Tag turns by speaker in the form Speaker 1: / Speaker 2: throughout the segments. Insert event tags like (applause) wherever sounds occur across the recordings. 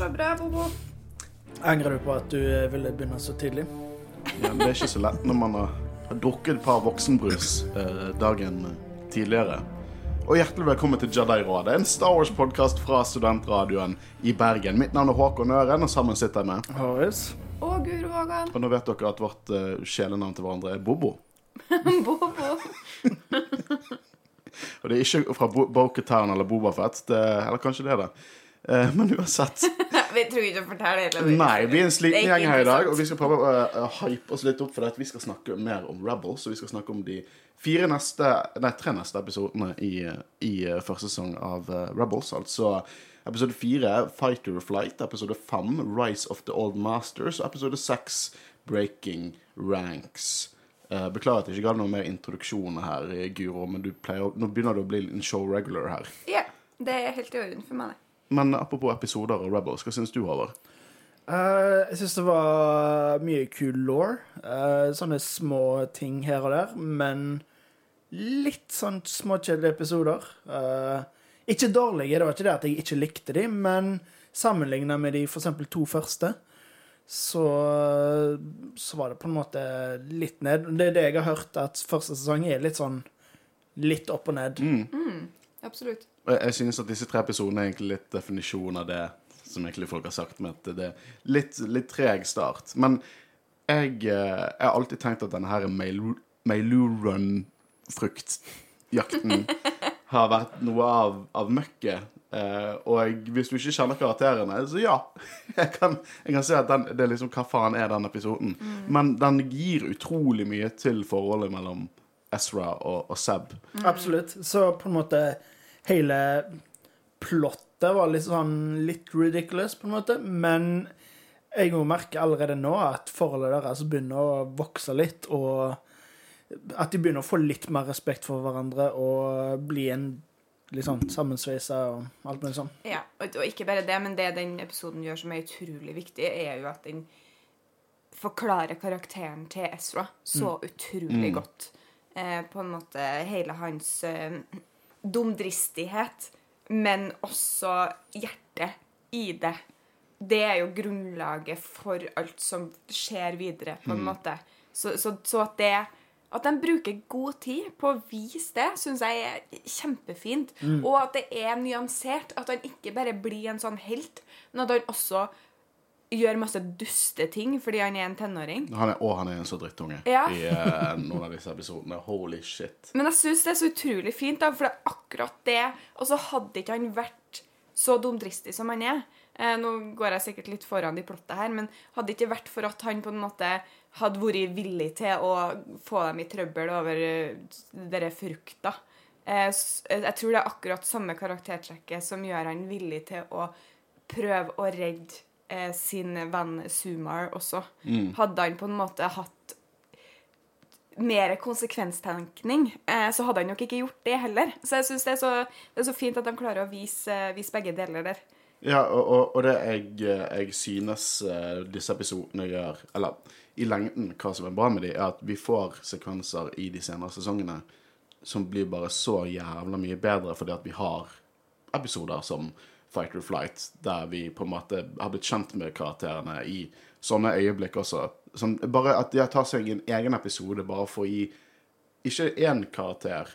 Speaker 1: Så bra, Bobo.
Speaker 2: Angrer du på at du eh, ville begynne så tidlig?
Speaker 3: Ja, det er ikke så lett når man har, har drukket et par voksenbrus eh, dagen tidligere. Og hjertelig velkommen til Jedi-rådet, en Star Wars-podkast fra studentradioen i Bergen. Mitt navn er Håkon Øren, og sammen sitter jeg med
Speaker 2: Haris.
Speaker 1: Og Guro Vågan.
Speaker 3: Og nå vet dere at vårt uh, kjælenavn til hverandre er Bobo. (laughs)
Speaker 1: Bobo.
Speaker 3: Og det er ikke fra Bo Boketan eller Bobafett, eller kanskje det er det. Eh, men uansett. (laughs)
Speaker 1: vi tror ikke å fortelle hele
Speaker 3: Nei, vi er en sliten gjeng her i dag, og vi skal prøve å uh, hype oss litt opp for at vi skal snakke mer om Rebels. Og vi skal snakke om de fire neste, nei, tre neste episodene i, i uh, første sesong av uh, Rebels. Altså episode fire, Fighter Flight. Episode fem, Rise of the Old Masters. Og episode seks, Breaking Ranks. Uh, beklager at jeg ikke ga noe mer introduksjoner her, Guro, men du pleier, nå begynner du å bli en show regular her.
Speaker 1: Ja, det er helt i orden for meg, det.
Speaker 3: Men apropos episoder av Rebels, hva syns du, Håvard?
Speaker 2: Uh, jeg syns det var mye kul law. sånne små ting her og der, men litt sånn småkjedelige episoder. Uh, ikke dårlige, det var ikke det at jeg ikke likte de, men sammenligna med de eksempel to første, så, så var det på en måte litt ned. Det er det jeg har hørt, at første sesong er litt sånn litt opp og ned.
Speaker 1: Absolutt.
Speaker 3: Og Jeg jeg synes at disse tre episodene er egentlig litt definisjon av det som egentlig folk har sagt, med at det er litt, litt treg start. Men jeg, eh, jeg har alltid tenkt at denne her Mailurun-fruktjakten (laughs) har vært noe av, av møkket. Eh, og hvis du ikke kjenner karakterene, så ja. (laughs) Jeg kan, jeg kan si at den, det er liksom hva faen er den episoden. Men den gir utrolig mye til forholdet mellom Ezra og, og Seb.
Speaker 2: Absolutt. Så på en måte hele plottet var litt sånn litt ridiculous, på en måte. Men jeg må merke allerede nå at forholdet deres begynner å vokse litt, og at de begynner å få litt mer respekt for hverandre og bli en litt sånn sammensveisa og alt mulig sånn.
Speaker 1: Ja, og, og ikke bare det, men det den episoden gjør som er utrolig viktig, er jo at den forklarer karakteren til Ezra så utrolig godt. Eh, på en måte hele hans eh, dumdristighet, men også hjertet i det. Det er jo grunnlaget for alt som skjer videre, på en måte. Så, så, så at det at de bruker god tid på å vise det, syns jeg er kjempefint. Og at det er nyansert. At han ikke bare blir en sånn helt, men at han også gjør masse duste ting fordi han er en tenåring.
Speaker 3: Han er, og han er en så drittunge
Speaker 1: Ja.
Speaker 3: i uh, noen av disse episodene. Holy shit.
Speaker 1: Men jeg syns det er så utrolig fint, da, for det er akkurat det. Og så hadde ikke han vært så dumdristig som han er. Eh, nå går jeg sikkert litt foran i plottet her, men hadde ikke vært for at han på en måte hadde vært villig til å få dem i trøbbel over denne dere frukta eh, Jeg tror det er akkurat samme karaktertrekket som gjør han villig til å prøve å redde eh, sin venn Sumar også. Hadde han på en måte hatt mer konsekvenstenkning, eh, så hadde han nok ikke gjort det heller. Så jeg syns det, så- det er så fint at de klarer å vise, vise begge deler der.
Speaker 3: Ja, og, og, og det jeg, eh, jeg synes eh, disse episodene gjør Eller i lengden, hva som er bra med dem, er at vi får sekvenser i de senere sesongene som blir bare så jævla mye bedre fordi at vi har episoder som Fighter Flight, der vi på en måte har blitt kjent med karakterene i sånne øyeblikk også. Som bare at de tar seg en egen episode bare for å gi ikke én karakter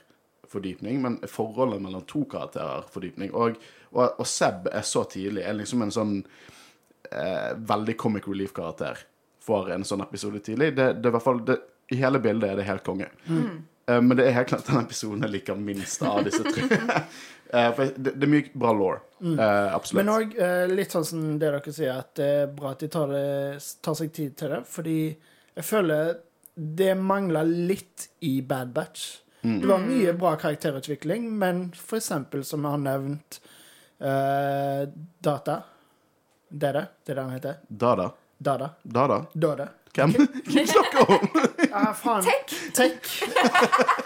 Speaker 3: fordypning, men forholdet mellom to karakterer fordypning. Og, og, og Seb er så tidlig. Er liksom en sånn eh, veldig comic relief-karakter for en sånn episode tidlig. Det, det er i hvert fall det, I hele bildet er det helt konge. Eh, men det er helt klart den episoden jeg liker minst av disse tre. (laughs) Eh, for det, det er mye bra law. Eh, absolutt.
Speaker 2: Men òg litt sånn som det dere sier, at det er bra at de tar, det, tar seg tid til det. Fordi jeg føler det mangla litt i Bad Batch. Det var mye bra karakterutvikling, men for eksempel, som jeg har nevnt, uh, Data Det er det? Det er det han heter?
Speaker 3: Dada.
Speaker 2: Dada.
Speaker 3: Dada?
Speaker 2: Dada.
Speaker 3: Hvem? Hvem snakker om? (laughs)
Speaker 2: Ah, faen. Tech.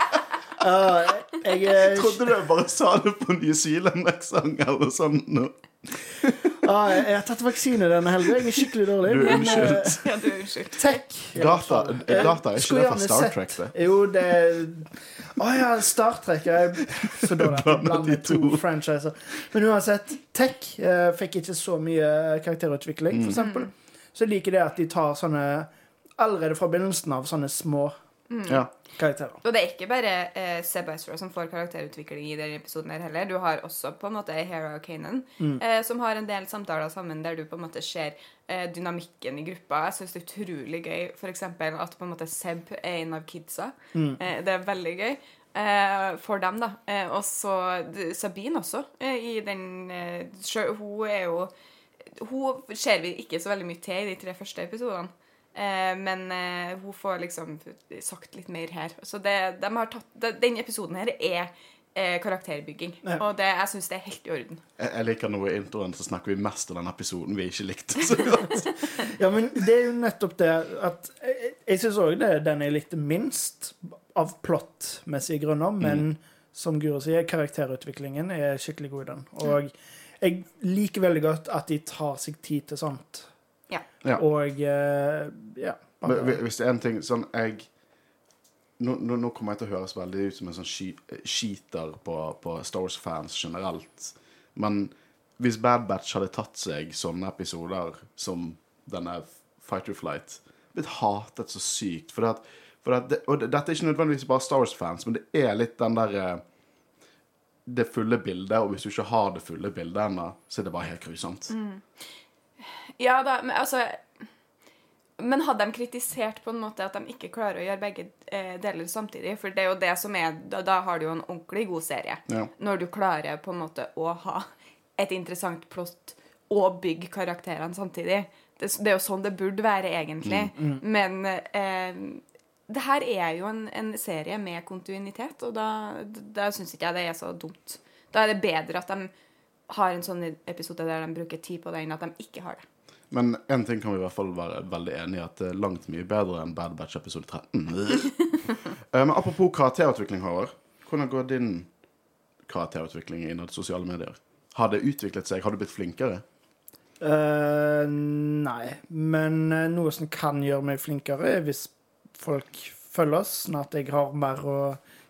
Speaker 2: Ah, jeg er
Speaker 3: Trodde du bare sa det på New Zealand-aksent eller sånn nå?
Speaker 2: Ah, jeg, jeg har tatt vaksine denne helga. Jeg er skikkelig dårlig.
Speaker 3: Du,
Speaker 2: er
Speaker 3: unnskyld.
Speaker 2: Uh,
Speaker 1: Ja, du, unnskyld.
Speaker 2: Tech.
Speaker 3: Data.
Speaker 2: Eh,
Speaker 3: data er ikke
Speaker 2: skulle
Speaker 3: det fra Star
Speaker 2: sett-
Speaker 3: Trek, det.
Speaker 2: Jo, det Å ja, Star Trek. Jeg er så dårlig at jeg blander to franchiser. Men uansett, Tech uh, fikk ikke så mye karakterutvikling, for eksempel. Så jeg liker det at de tar sånne Allerede fra begynnelsen av sånne små
Speaker 3: Ja.
Speaker 2: karakterer.
Speaker 1: Og det er ikke bare eh, Seb Ezra som får karakterutvikling i denne episoden her heller. Du har også på en måte Hera og Kanan, eh, som har en del samtaler sammen der du på en måte ser eh, dynamikken i gruppa. Jeg syns det er utrolig gøy eksempel at på en måte Seb er en av kidsa. Eh, det er veldig gøy. Eh, for dem, da. Eh, og så Sabine også, eh, i den Hun er jo Hun ser vi ikke så veldig mye til i de tre første episodene. Eh, men eh, hun får liksom sagt litt mer her. Så det, de har tatt, det, den episoden her er eh, karakterbygging.
Speaker 2: Ja.
Speaker 1: Og det, jeg syns det er helt i orden.
Speaker 3: Jeg, jeg liker noe i introen så snakker vi mest om den episoden vi ikke likte så (laughs) godt.
Speaker 2: Ja, men det er jo nettopp det at Jeg, jeg syns òg den jeg likte minst av plottmessige grunner, men som Guro sier, karakterutviklingen er skikkelig god i den. Og jeg liker veldig godt at de tar seg tid til sånt.
Speaker 1: Ja.
Speaker 3: Ja.
Speaker 2: Og eh, ja. Bare-
Speaker 3: hvis det er en ting sånn jeg nå, nå, nå kommer jeg til å høres veldig ut som en sånn cheater skiter på, på Star Wars-fans generelt. Men hvis Bad Batch hadde tatt seg sånne episoder som denne Fighter Flight, blitt hatet så sykt for det at, for at det, Og det, dette er ikke nødvendigvis bare Star Wars-fans, men det er litt den der eh, Det fulle bildet, og hvis du ikke har det fulle bildet ennå, så er det bare helt grusomt.
Speaker 1: Ja da, men altså Men hadde de kritisert på en måte at de ikke klarer å gjøre begge eh, deler samtidig? For det er jo det som er Da, da har du jo en ordentlig god serie.
Speaker 3: Ja.
Speaker 1: Når du klarer på en måte å ha et interessant plott og bygge karakterene samtidig. Det, det er jo sånn det burde være, egentlig. Men eh, det her er jo en, en serie med kontinuitet, og da, da syns ikke jeg det er så dumt. Da er det bedre at de har en sånn episode der de bruker tid på det, enn at de ikke har det.
Speaker 3: Men én ting kan vi i hvert fall være veldig enige i, at det er langt mye bedre enn Bad Batch episode 13. (laughs) Eh, Men apropos karakterutvikling, Håvard. Hvordan går din karakterutvikling innad sosiale medier? Har det utviklet seg? Har du blitt flinkere?
Speaker 2: Uh, nei. Men eh, noe som kan gjøre meg flinkere, er hvis folk følger oss, sånn at jeg har mer å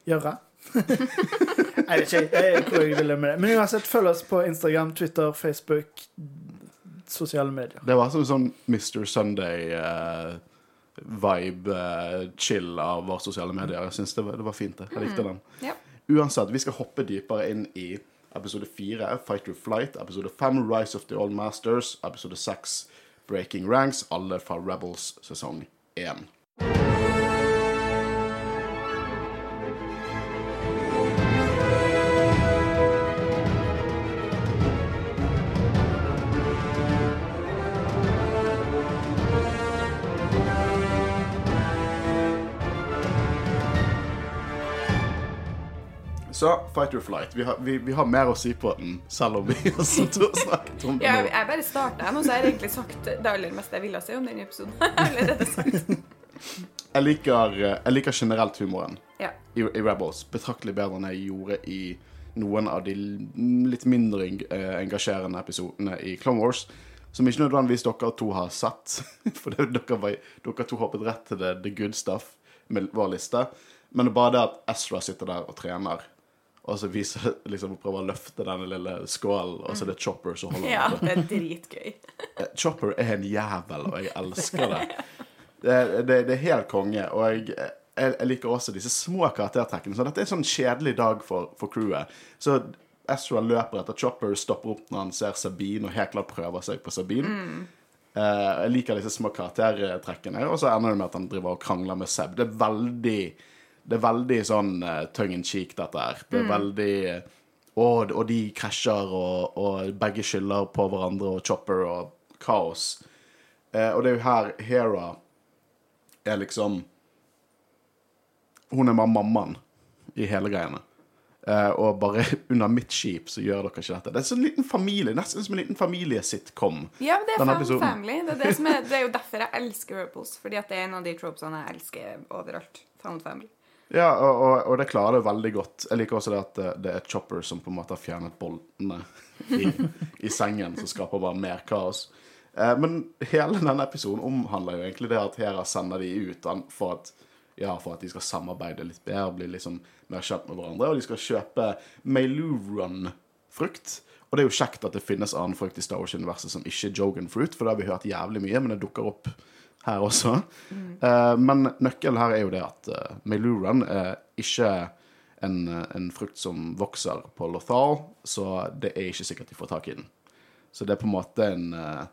Speaker 2: gjøre. Jeg vet ikke jeg, hvor jeg vil med det. Men uansett, følg oss på Instagram, Twitter, Facebook, sosiale medier.
Speaker 3: Det var som sånn Mr. Sunday-vibe, chill av våre sosiale medier. Jeg synes det var, det var fint, det. Jeg likte den.
Speaker 1: Ja.
Speaker 3: Uansett, vi skal hoppe dypere inn i episode 4, Fight or Flight, episode 5, Rise of the Old Masters, episode 6, Breaking Ranks, alle fra Rebels sesong 1. Så Fight or Flight. Vi har, vi, vi har mer å si på den, selv om vi (laughs) har snakket om det
Speaker 1: Ja, jeg bare starta, og så har jeg egentlig sagt det aller meste jeg ville si om den episoden. (laughs) Allerede sagt.
Speaker 3: Jeg liker, eh, jeg liker generelt humoren
Speaker 1: Ja.
Speaker 3: i, i Rebels betraktelig bedre enn jeg gjorde i noen av de litt mindre eh, engasjerende episodene i Clone Wars. Som ikke nødvendigvis dere to har sett. (laughs) For det, dere, var, dere to hoppet rett til det, the good stuff med vår liste. Men det er bare det at Ezra sitter der og trener. Og så viser liksom å å løfte denne lille skålen, og så er det Chopper som holder
Speaker 1: ja, det er dritgøy.
Speaker 3: Eh, Chopper er en jævel, og jeg elsker det. (laughs) Det, det, det er helt konge. Og jeg, jeg, jeg liker også disse små karaktertrekkene. Så dette er en sånn kjedelig dag for, for crewet. Så Ezra løper etter Chopper, stopper opp når han ser Sabine, og helt klart prøver seg på Sabine. Eh, jeg liker disse små karaktertrekkene. Og så ender det med at han driver og krangler med Seb. Det er veldig det er veldig sånn uh, tongue in cheek, dette her. Det er veldig eh, og, og de krasjer, og, og begge skylder på hverandre, og Chopper og kaos. Eh, og det er jo her Hera er liksom Hun er bare mammaen i hele greiene. Eh, og bare (laughs) under mitt skip så gjør dere ikke dette. Det er sånn liten familie, nesten som en liten familiesitcom.
Speaker 1: Ja, men det er fan
Speaker 3: episoden.
Speaker 1: Family. Det er, det, som er, (laughs) det er jo derfor jeg elsker Rebels. Fordi at det er en av de tropesene jeg elsker overalt. Found Family.
Speaker 3: Ja, og, og, og det klarer det veldig godt. Jeg liker også det at det, det er Chopper som på en måte har fjernet boltene i, (laughs) i sengen, som skaper bare mer kaos. Eh, men hele denne episoden omhandler jo egentlig det at Hera sender de ut for at, ja, for at de skal samarbeide litt bedre, bli liksom mer kjent med hverandre, og de skal kjøpe Meiluron-frukt. Og det er jo kjekt at det finnes annen frukt i Star Wars-universet som ikke er Jogan fruit, for det har vi hørt jævlig mye, men det dukker opp her også. Eh, men nøkkelen her er jo det at uh, meluran er ikke en, eh, en frukt som vokser på Lothal, så det er ikke sikkert de får tak i den. Så det er på en måte en uh,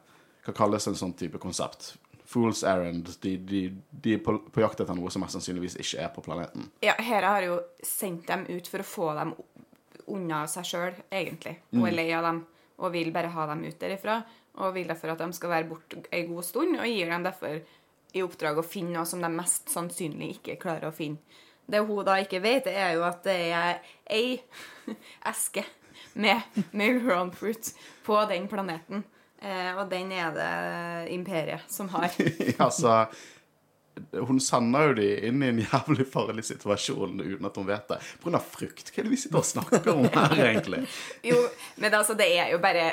Speaker 3: Hva kalles en sånn type konsept? Fools errand. De, de, de er på, på jakt etter noe som mest sannsynligvis ikke er på planeten.
Speaker 1: Ja, Hera har jo sendt dem ut for å få dem unna seg sjøl, egentlig. Hun er lei av dem og vil bare ha dem ut derifra. Og vil derfor at de skal være borte ei god stund, og gir dem derfor i oppdrag å finne noe som de mest sannsynlig ikke klarer å finne. Det hun da ikke vet, er jo at det er ei (laughs) eske med Milron fruit på den planeten. Eh, og den er det imperiet som har. (laughs)
Speaker 3: altså Hun sender jo de inn i en jævlig farlig situasjon uten at hun vet det. Pga. frukt. Hva er det vi sitter og snakker om her, (laughs) egentlig?
Speaker 1: Jo, men altså, det er jo bare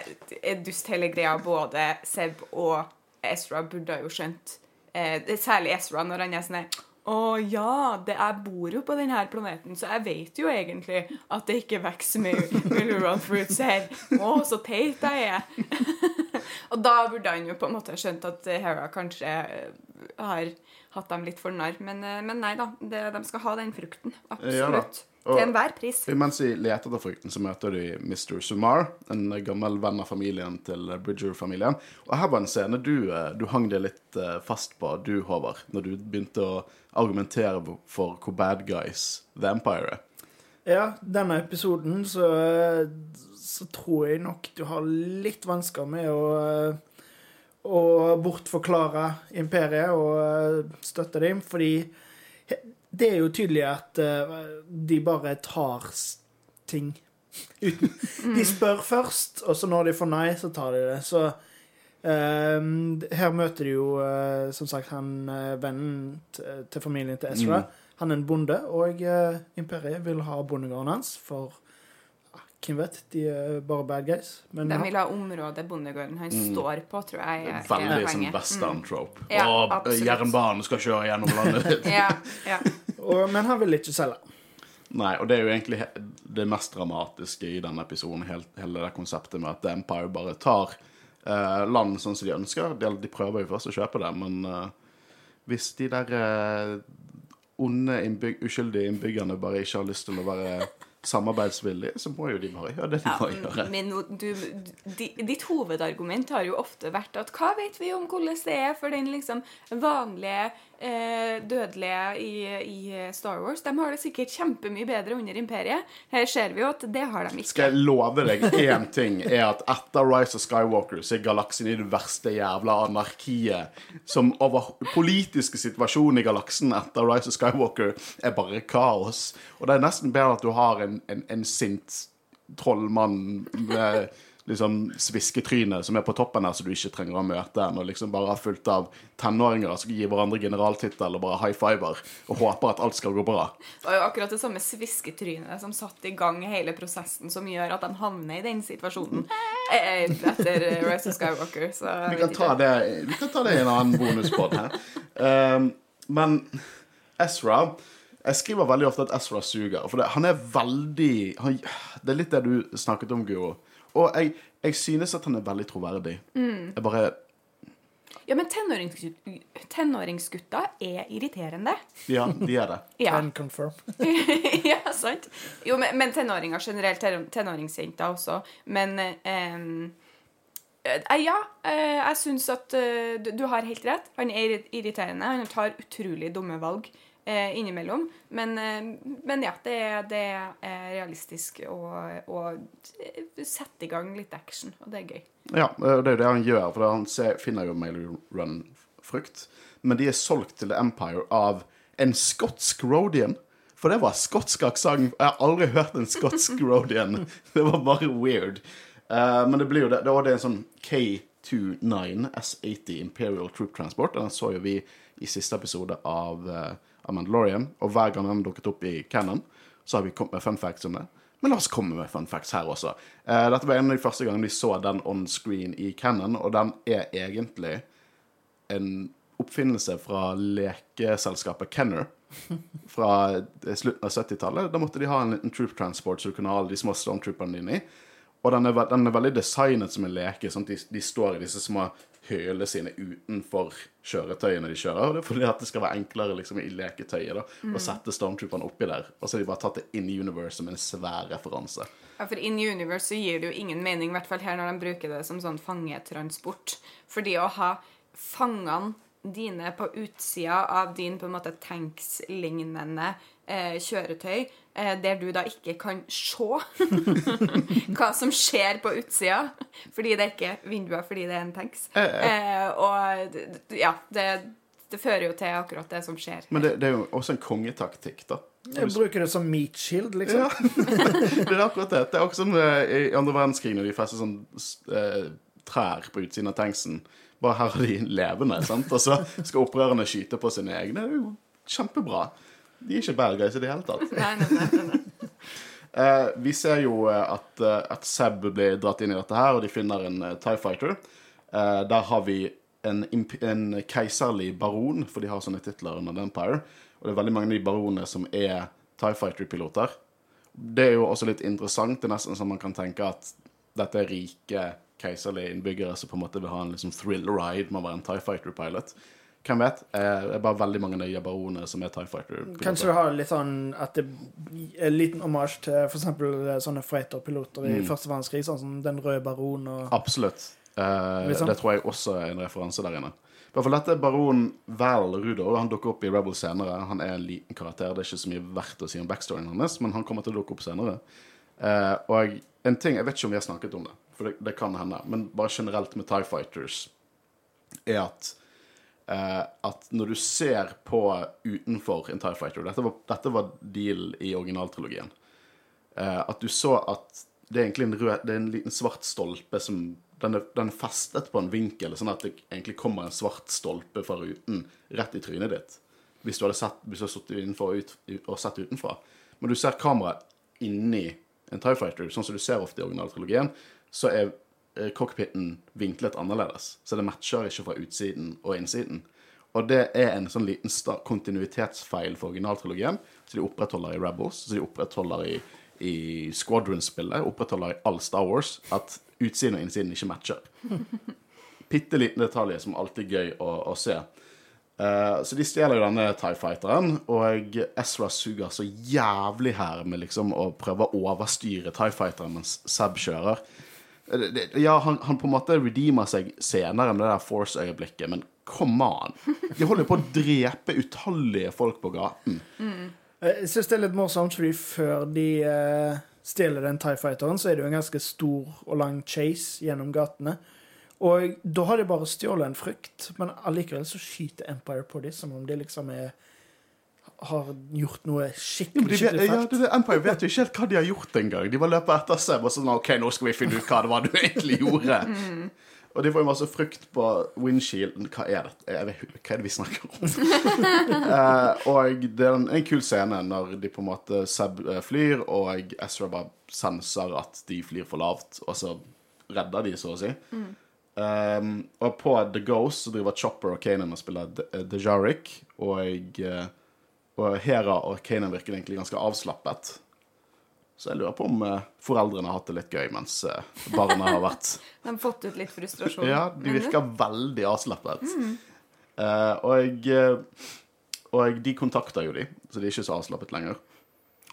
Speaker 1: dust hele greia. Både Seb og Ezra burde ha jo skjønt. Eh, særlig Ezra når han er sånn Å ja, det jeg bor jo på denne planeten, så jeg vet jo egentlig at det ikke vokser mye Run fruits her. Å, så teit jeg er. (laughs) og da burde han jo på en måte skjønt at Hera kanskje eh, har hatt dem litt for narr. Men, eh, men nei da, det, de skal ha den frukten.
Speaker 3: Ja.
Speaker 1: Absolutt.
Speaker 3: Og-
Speaker 1: Til enhver pris.
Speaker 3: Mens de leter etter frukten, så møter de Mr. Sumar, en gammel venn av familien til Bridger-familien. Og her var en scene du, eh, du hang deg litt fast på, du, Håvard, når du begynte å argumentere for hvor bad guys The Empire er.
Speaker 2: Ja, denne episoden så, så tror jeg nok du har litt vansker med å, å bortforklare imperiet og eh, støtte dem, fordi det er jo tydelig at eh, de bare tar ting (laughs) uten De spør først, og så når de får nei, så tar de det. Så eh, her møter de jo eh, som sagt han vennen til familien til Ezra. Han er en bonde, og eh, imperiet vil ha bondegården hans, for ah, hvem vet, de er bare bad guys. Men
Speaker 1: De vil ha området bondegården han står på, tror jeg.
Speaker 3: Veldig sånn western-trope.
Speaker 1: Ja,
Speaker 3: og jernbanen skal kjøre gjennom landet ditt. (laughs)
Speaker 1: Ja, ja. (laughs)
Speaker 2: og, men han vil ikke selge.
Speaker 3: Nei, og det er jo egentlig det mest dramatiske i denne episoden, helt, hele det konseptet med at The Empire bare tar eh, land sånn som de ønsker. De, de prøver jo først å kjøpe det, men eh, hvis de der eh, onde, innbygg, uskyldige innbyggerne bare ikke har lyst til å være samarbeidsvillige, så må jo de bare gjøre det de må gjøre.
Speaker 1: Men no- du, ditt hovedargument har jo ofte vært at hva vet vi om hvordan det er for den liksom vanlige eh, dødelige i, i Star Wars? De har det sikkert kjempemye bedre under imperiet. Her ser vi jo at det har de ikke.
Speaker 3: Skal jeg love deg én ting, er at etter Rise of Skywalker så er galaksen i det verste jævla anarkiet. Som over politiske situasjonen i galaksen etter Rise of Skywalker er bare kaos. Og det er nesten bedre at du har en, en, en sint trollmann med liksom svisketrynet som er på toppen her, så du ikke trenger å møte en, og liksom bare fullt av tenåringer som gir hverandre generaltittel og bare high fiver og håper at alt skal gå bra.
Speaker 1: Det var jo akkurat det samme svisketrynet som satte i gang hele prosessen som gjør at de havner i den situasjonen eh, etter Rise of Skywalker. Så
Speaker 3: Vi kan ta det, vi kan ta det i en annen bonuspod her. Um, men Ezra Jeg skriver veldig ofte at Ezra suger. For det, han er veldig han, Det er litt det du snakket om, Guro. Og jeg, jeg synes at han er veldig troverdig. Jeg bare
Speaker 1: Ja, men tenåringsgutta, er irriterende.
Speaker 3: Ja, de er det. (laughs)
Speaker 1: Ja.
Speaker 2: Can confirm. (laughs)
Speaker 1: ja, sant? Jo, men, men tenåringer generelt. ten- Tenåringsjenter også. Men ehm, eh, ja, eh, jeg syns at eh, du, har helt rett. Han er irriterende. Han tar utrolig dumme valg eh, innimellom. Men, eh, men ja, det, det er realistisk å, å sette i gang litt action, og det er gøy.
Speaker 3: Ja, det er jo det han gjør. For han ser, finner jo Mail Run-frukt. Men de er solgt til Empire av en skotsk Rodian. For det var skotsk aksent. Jeg har aldri hørt en skotsk (laughs) Rodian. Det var bare weird. Eh, men det blir jo det. Det det en sånn K29 S80 Imperial Troop Transport. Den så jo vi i siste episode av, uh, Mandalorian, og hver gang den dukket opp i canon, så har vi kommet med fun facts om det. Men la oss komme med fun facts her også. Uh, dette var en av de første gangene vi så den on screen i canon, og den er egentlig en oppfinnelse fra lekeselskapet Kenner fra slutten av 70-tallet. Da måtte de ha en liten troop transport så du kunne ha alle de små stormtrooperne dine i. Og den er, den er veldig designet som en leke. sånn de, de står i disse små hølene sine utenfor kjøretøyene de kjører. Og det er fordi at det skal være enklere liksom, i leketøyet da, å sette Stormtrooperen oppi der. Og så har de bare tatt det in universe som en svær referanse.
Speaker 1: Ja, for In Universe så gir det jo ingen mening, i hvert fall her når de bruker det som sånn fangetransport. Fordi å ha fangene dine på utsida av din på en måte tanks-lignende eh, kjøretøy, eh, der du da ikke kan se (laughs) hva som skjer på utsida, fordi det er ikke vinduer fordi det er en tanks. Eh, og ja, det, det fører jo til akkurat det som skjer.
Speaker 3: Men det, det er jo også en kongetaktikk, da.
Speaker 2: Jeg bruker det som meat shield, liksom.
Speaker 3: Ja, (laughs) det er akkurat det. Det er akkurat som eh, i andre verdenskrig når de fester sånn eh, trær på utsiden av tanksen. Bare her har de levende, sant? og så skal opprørerne skyte på sine egne. Det er jo kjempebra. De er ikke bad guys i det hele tatt.
Speaker 1: Nei, nei, nei, nei.
Speaker 3: Eh, vi ser jo eh, at, eh, at Seb blir dratt inn i dette her, og de finner en eh, TIE Fighter. Eh, der har vi en, en keiserlig baron, for de har sånne titler under The Empire. Og det er veldig mange av de baronene som er TIE Fighter-piloter. Det er jo også litt interessant. Det er nesten sånn man kan tenke at dette er rike, keiserlige innbyggere som på en måte vil ha en liksom thrill ride med å være en TIE Fighter-pilot. Hvem vet? Eh, Det er bare veldig mange av de baronene som er TIE Fighter-piloter.
Speaker 2: Kanskje du har litt sånn at det er en liten omasj til f.eks. sånne freighter-piloter i første verdenskrig, sånn som Den røde baron og
Speaker 3: Absolutt. Eh,
Speaker 2: sånn.
Speaker 3: Det tror jeg også er en referanse der inne. I hvert fall dette er baron Val Rudo. Han dukker opp i Rebel senere. Han er en liten karakter. Det er ikke så mye verdt å si om backstoryen hans, men han kommer til å dukke opp senere. Eh, og en ting Jeg vet ikke om vi har snakket om det, for det, det kan hende, men bare generelt med Tie Fighters, er at eh, at når du ser på utenfor en TIE Fighter Dette var, dette var deal i originaltrilogien. Eh, at du så at det er egentlig en, rød, det er en liten svart stolpe som den er, den er festet på en vinkel, sånn at det egentlig kommer en svart stolpe fra ruten rett i trynet ditt. Hvis du hadde sett, hvis sittet innenfor og, ut, og sett utenfra. Men du ser kameraet inni en TIE Fighter, sånn som du ser ofte i originaltrilogien, så er cockpiten vinklet annerledes. Så det matcher ikke fra utsiden og innsiden. Og det er en sånn liten kontinuitetsfeil for originaltrilogien, så de opprettholder i Rebels, så de opprettholder i, i Squadron-spillet, opprettholder i all Star Wars, at utsiden og innsiden ikke matcher. (laughs) Bitte liten detalj som alltid er gøy å, å se. Uh, så de stjeler jo denne TIE Fighteren, og Ezra suger så jævlig her med liksom å prøve å overstyre TIE Fighteren mens Seb kjører. Ja, han, han på en måte redeemer seg senere med det der Force-øyeblikket, men come on! De holder jo på å drepe utallige folk på gaten.
Speaker 2: Mm. Jeg syns det er litt morsomt, fordi før de uh, stjeler den TIE Fighteren, så er det jo en ganske stor og lang chase gjennom gatene. Og da har de bare stjålet en frukt, men allikevel så skyter Empire på dem som om de liksom er har gjort noe skikkelig
Speaker 3: vet,
Speaker 2: skikkelig
Speaker 3: ja,
Speaker 2: fælt.
Speaker 3: det, det, Empire vet jo ikke helt hva de har gjort engang. De bare løper etter seg og sånn OK, nå skal vi finne ut hva det var du egentlig gjorde. Og de får jo masse frukt på windshielden. Hva er det? Jeg vet, hva er det vi snakker om? (laughs) Eh, og det er en, en kul scene når de på en måte Seb eh, flyr, og Ezra bare senser at de flyr for lavt, og så redder de, så å si. Um, og på The Ghost så driver Chopper og Kanan og spiller De- Dejarik, og, eh, og Hera og Kanan virker egentlig ganske avslappet. Så jeg lurer på om eh, foreldrene har hatt det litt gøy mens eh, barna har vært (laughs)
Speaker 1: De har fått ut litt frustrasjon.
Speaker 3: Ja, de virker veldig avslappet. Eh, og, eh, og de kontakter jo de, så de er ikke så avslappet lenger.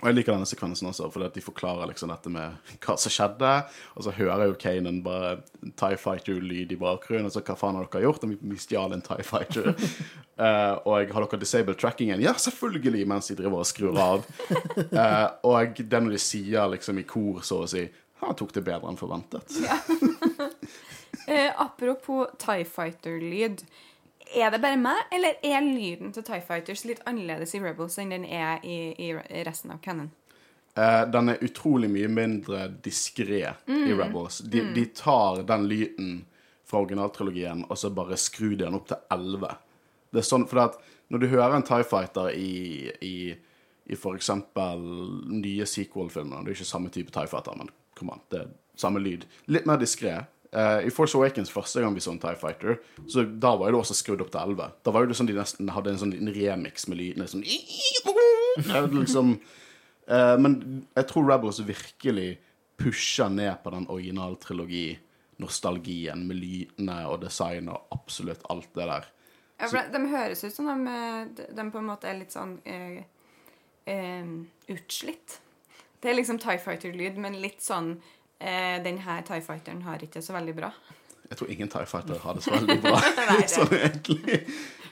Speaker 3: Og jeg liker denne sekvensen også, fordi at de forklarer liksom dette med hva som skjedde. Og så hører jo Kanan bare TIE Fighter-lyd i bakgrunnen. Og så hva faen har dere gjort? Og vi, vi stjal en TIE Fighter. (laughs) uh, og har dere disabled trackingen? Ja, selvfølgelig! Mens de driver og skrur av. Uh, og det når de sier liksom i kor, så å si Han tok det bedre enn forventet.
Speaker 1: uh, (laughs) apropos TIE Fighter-lyd. Er det bare meg, eller er lyden til TIE Fighters litt annerledes i Rebels enn den er i, i resten av canon?
Speaker 3: Uh, den er utrolig mye mindre diskré i Rebels. De, de tar den lyden fra originaltrilogien og så bare skrur de den opp til 11. Det er sånn, for at Når du hører en Tie Fighter i, i, i eksempel nye sequel-filmer Det er ikke samme type Tie Fighter, men kom an, det er samme lyd. Litt mer diskré. Eh, I Force Awakens første gang vi så en Tie Fighter, så da var det også skrudd opp til 11. Da var det sånn de nesten hadde en sånn liten remix med lydene. Sånn (laughs) liksom uh, Men jeg tror Rebels virkelig pusher ned på den originaltrilogi-nostalgien med lydene og design og absolutt alt det der.
Speaker 1: Ja, for de, høres ut som de, de, de på en måte er litt sånn uh, eh, utslitt. Det er liksom Tie Fighter-lyd, men litt sånn eh, Den her Tie Fighteren har ikke det så veldig bra.
Speaker 3: Jeg tror ingen Tie Fighter har det så veldig (laughs) bra. Sånn egentlig.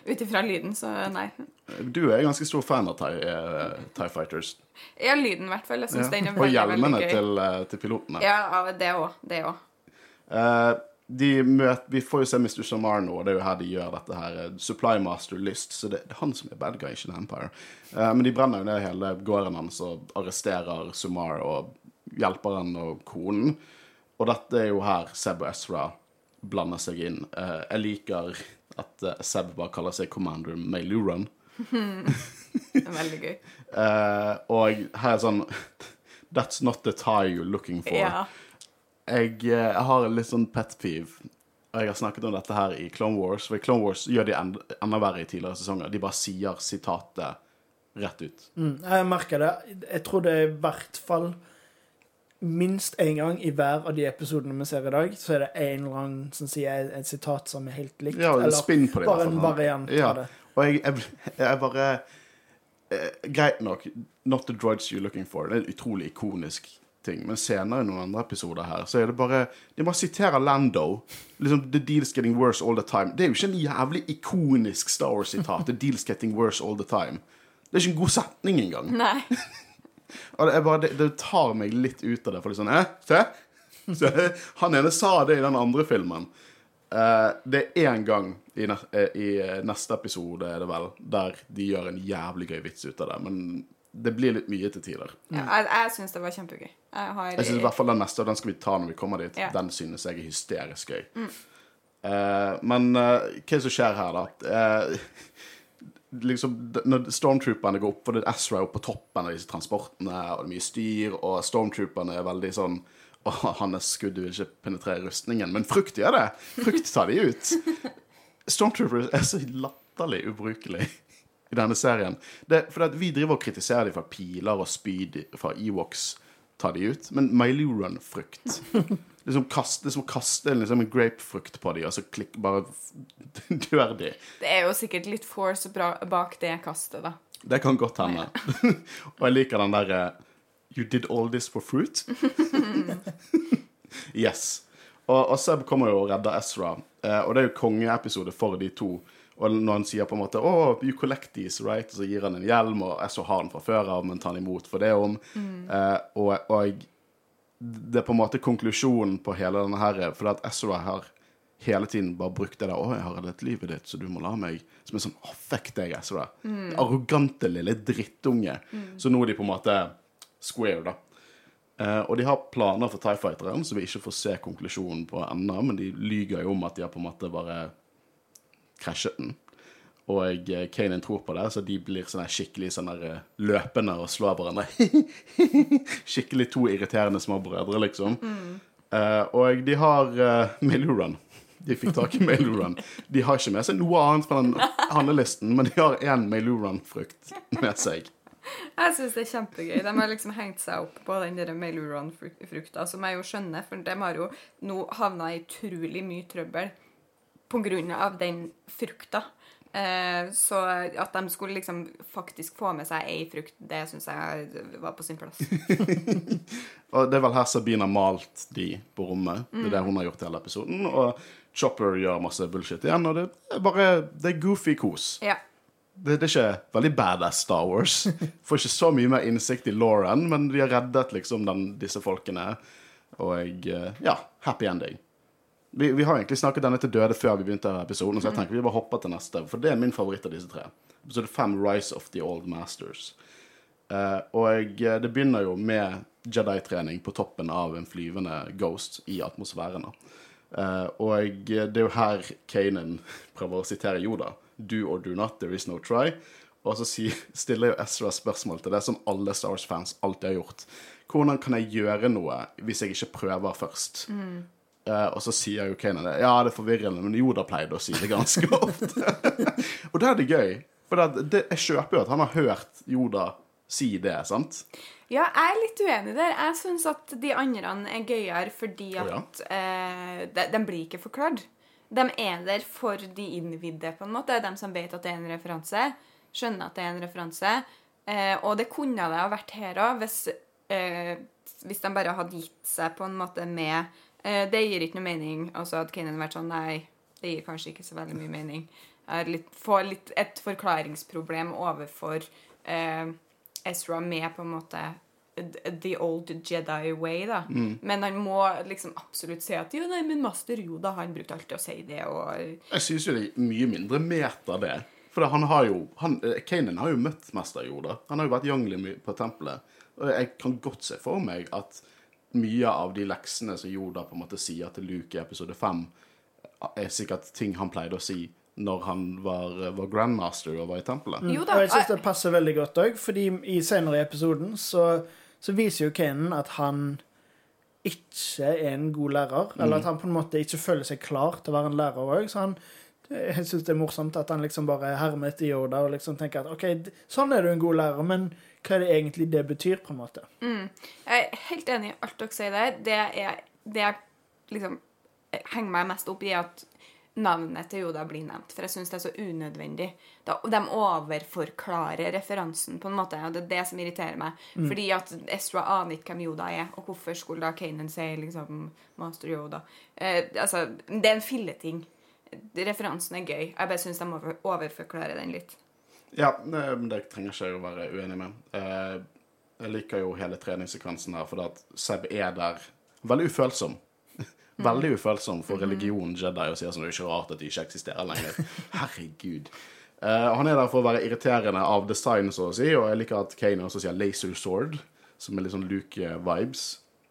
Speaker 1: Ut ifra lyden, så nei.
Speaker 3: Du er ganske stor fan av TIE, eh, TIE Fighters.
Speaker 1: Ja, lyden i hvert fall. Jeg syns den er
Speaker 3: Og
Speaker 1: veldig,
Speaker 3: hjelmene
Speaker 1: veldig gøy.
Speaker 3: til, eh, til pilotene.
Speaker 1: Ja, ja, det òg. Det òg.
Speaker 3: Eh, de møt, vi får jo se Mr. Samar nå, og det er jo her de gjør dette her. eh, Supply Master List, så det, det er han som er bad guy, ikke The Empire. Uh, men de brenner jo ned hele gården hans og arresterer Sumar og hjelper han og konen. Og dette er jo her Seb og Ezra blander seg inn. Eh, jeg liker at eh, Seb bare kaller seg Commander. (laughs)
Speaker 1: Det er veldig gøy. (laughs)
Speaker 3: Eh, og her er sånn (laughs) That's not the tie you're looking for.
Speaker 1: Ja.
Speaker 3: Jeg, jeg har en litt sånn pet peeve. Og jeg har snakket om dette her i Clone Wars. For i Clone Wars gjør de enda, enda verre i tidligere sesonger. De bare sier sitatet rett ut.
Speaker 2: Mm, jeg merker det. Jeg tror det er i hvert fall minst én gang i hver av de episodene vi ser i dag, så er det en eller annen som sier et sitat som er helt likt.
Speaker 3: Ja,
Speaker 2: eller
Speaker 3: spinn på det.
Speaker 2: bare en variant
Speaker 3: ja.
Speaker 2: av det.
Speaker 3: Og jeg, jeg, jeg bare eh, Greit nok, not the droids you're looking for. Det er en utrolig ikonisk ting. Men senere i noen andre episoder her, så er det bare De bare siterer Lando. Liksom, The deal's getting worse all the time. Det er jo ikke en jævlig ikonisk Star Wars-sitat. The deal's getting worse all the time. Det er ikke en god setning engang.
Speaker 1: Nei. (laughs)
Speaker 3: Og det, er bare, det, det tar meg litt ut av det. For sånn, eh, se? se? (laughs) Han ene sa det i den andre filmen. Uh, det er én gang i, ne eh, i eh, neste episode, er det vel, der de gjør en jævlig gøy vits ut av det. Men det blir litt mye til tider.
Speaker 1: Ja, jeg jeg syns det var kjempegøy. Jeg har
Speaker 3: Jeg synes i hvert fall Den neste, og den skal vi ta når vi kommer dit,
Speaker 1: Ja.
Speaker 3: den synes jeg er hysterisk gøy. Eh, men uh, hva er det som skjer her, da? Eh, (laughs) liksom, når Stormtrooperne går opp, for det er på toppen av disse transportene, og det er mye styr, og Stormtrooperne er veldig sånn (laughs) Å, hans skudd vil ikke penetrere rustningen. Men frukt gjør det! Frukt tar de ut. (laughs) Stormtroopers er så latterlig ubrukelig i denne serien. Det, for det, vi driver og kritiserer dem for piler og spyd fra Ewoks tar de ut, men Myluran-frukt liksom (laughs) kaste, Det som å kaste liksom, en grapefrukt på dem, og så klikk, bare (laughs) dør de.
Speaker 1: Det er jo sikkert litt force bra bak det kastet, da.
Speaker 3: Det kan godt hende. (laughs) og jeg liker den derre You did all this for fruit? yes. Og, og Seb kommer jo og redder Ezra, eh, og det er jo kongeepisode for de to. Og når han sier på en måte oh, you collect these, right? Og så gir han en hjelm, og Ezra har den fra før av, men tar han imot for det om. Eh, og, og det er på en måte konklusjonen på hele denne her, for at Ezra har hele tiden bare brukt det der 'Å, jeg har reddet livet ditt, så du må la meg' Som en sånn oh, fuck deg, Ezra'. Arrogante lille drittunge. Så nå er de på en måte square, da. Eh, og de har planer for Tie Fighteren, så vi ikke får se konklusjonen på ennå, men de lyger jo om at de har på en måte bare krasjet den. Og eh, Kanan tror på det, så de blir sånn her skikkelig sånne eh, løpende og slår hverandre. (laughs) skikkelig to irriterende små brødre, liksom. Eh, og de har uh, Mailuran. De fikk tak i Mailuran. De har ikke med seg noe annet fra den handlelisten, men de har én Mailuran-frukt med seg.
Speaker 1: Jeg syns det er kjempegøy. De har liksom hengt seg opp på den der Mailuran-frukta, som jeg jo skjønner, for de har jo nå havna i utrolig mye trøbbel på grunn av den frukta. Eh, så at de skulle liksom faktisk få med seg ei frukt, det syns jeg var på sin plass. (laughs)
Speaker 3: Og det er vel her Sabine har malt de på rommet. Det er det hun har gjort i hele episoden. Og Chopper gjør masse bullshit igjen, og det er bare Det er goofy kos.
Speaker 1: Ja.
Speaker 3: Det, det er ikke veldig badass Star Wars. (laughs) Får ikke så mye mer innsikt i Lauren, men de har reddet liksom den, disse folkene. Og eh, Ja, happy ending. Vi, vi har egentlig snakket denne til døde før vi begynte episoden, så jeg tenker vi bare hopper til neste. For det er min favoritt av disse tre. Episode fem, Rise of the Old Masters. Uh, og eh, det begynner jo med Jedi-trening på toppen av en flyvende Ghost i atmosfæren. Uh, og det er jo her Kanan (laughs) prøver å sitere Yoda. Do or do not, there is no try. Og så si, stiller jo Ezra spørsmål til det som alle Star Wars-fans alltid har gjort. Hvordan kan jeg gjøre noe hvis jeg ikke prøver først? Eh, og så sier jo Kanan det. Ja, det er forvirrende, men Joda pleide å si det ganske (laughs) ofte. (laughs) og da er det gøy. For det, det, jeg kjøper jo at han har hørt Joda si det, sant?
Speaker 1: Ja, jeg er litt uenig der. Jeg syns at de andre er gøyere fordi
Speaker 3: ja.
Speaker 1: at eh, de, de blir ikke forklart. De er der for de innvidde, på en måte. De som vet at det er en referanse. Skjønner at det er en referanse. Eh, og det kunne det ha vært her òg, hvis, eh, hvis de bare hadde gitt seg på en måte med eh, Det gir ikke noe mening. Altså at Kanan vært sånn Nei, det gir kanskje ikke så veldig mye mening. Jeg litt, får litt et forklaringsproblem overfor eh, Ezra med på en måte the old Jedi way, da. Men han må liksom absolutt si at jo, nei, men master Yoda, han brukte alltid å si det, og
Speaker 3: Jeg syns jo det er mye mindre meta, det. For han har jo han, eh, Kanan har jo møtt mester Yoda. Han har jo vært Youngly på tempelet. Og jeg kan godt se for meg at mye av de leksene som Yoda på en måte sier til Luke i episode fem, er sikkert ting han pleide å si når han var, var grandmaster og var i tempelet.
Speaker 1: Jo da.
Speaker 2: Og jeg syns det passer veldig godt òg, fordi i senere i episoden så, så viser jo Kanan at han ikke er en god lærer. Eller at han på en måte ikke føler seg klar til å være en lærer òg. Så han, jeg syns det er morsomt at han liksom bare hermer etter Yoda og liksom tenker at OK, sånn er du en god lærer, men hva er det egentlig det betyr, på en måte?
Speaker 1: Jeg er helt enig i alt dere sier der. Det er det jeg liksom henger meg mest opp i, er at navnet til Yoda blir nevnt. For jeg syns det er så unødvendig. Da, de overforklarer referansen, på en måte. Og det er det som irriterer meg. Fordi at Ezra aner ikke hvem Yoda er, og hvorfor skulle da Kanan si liksom Master Yoda? Eh, altså, det er en filleting. Referansen er gøy. Jeg bare syns de over, overforklarer den litt.
Speaker 3: Ja, det, men det trenger ikke jeg å være uenig med. Eh, jeg liker jo hele treningssekvensen her, for at Seb er der veldig ufølsom. Veldig ufølsom for religion Jedi og sier sånn det er ikke rart at de ikke eksisterer lenger. Herregud. Uh, han er der for å være irriterende av design, så å si, og jeg liker at Kane også sier laser sword, som er litt sånn Luke-vibes.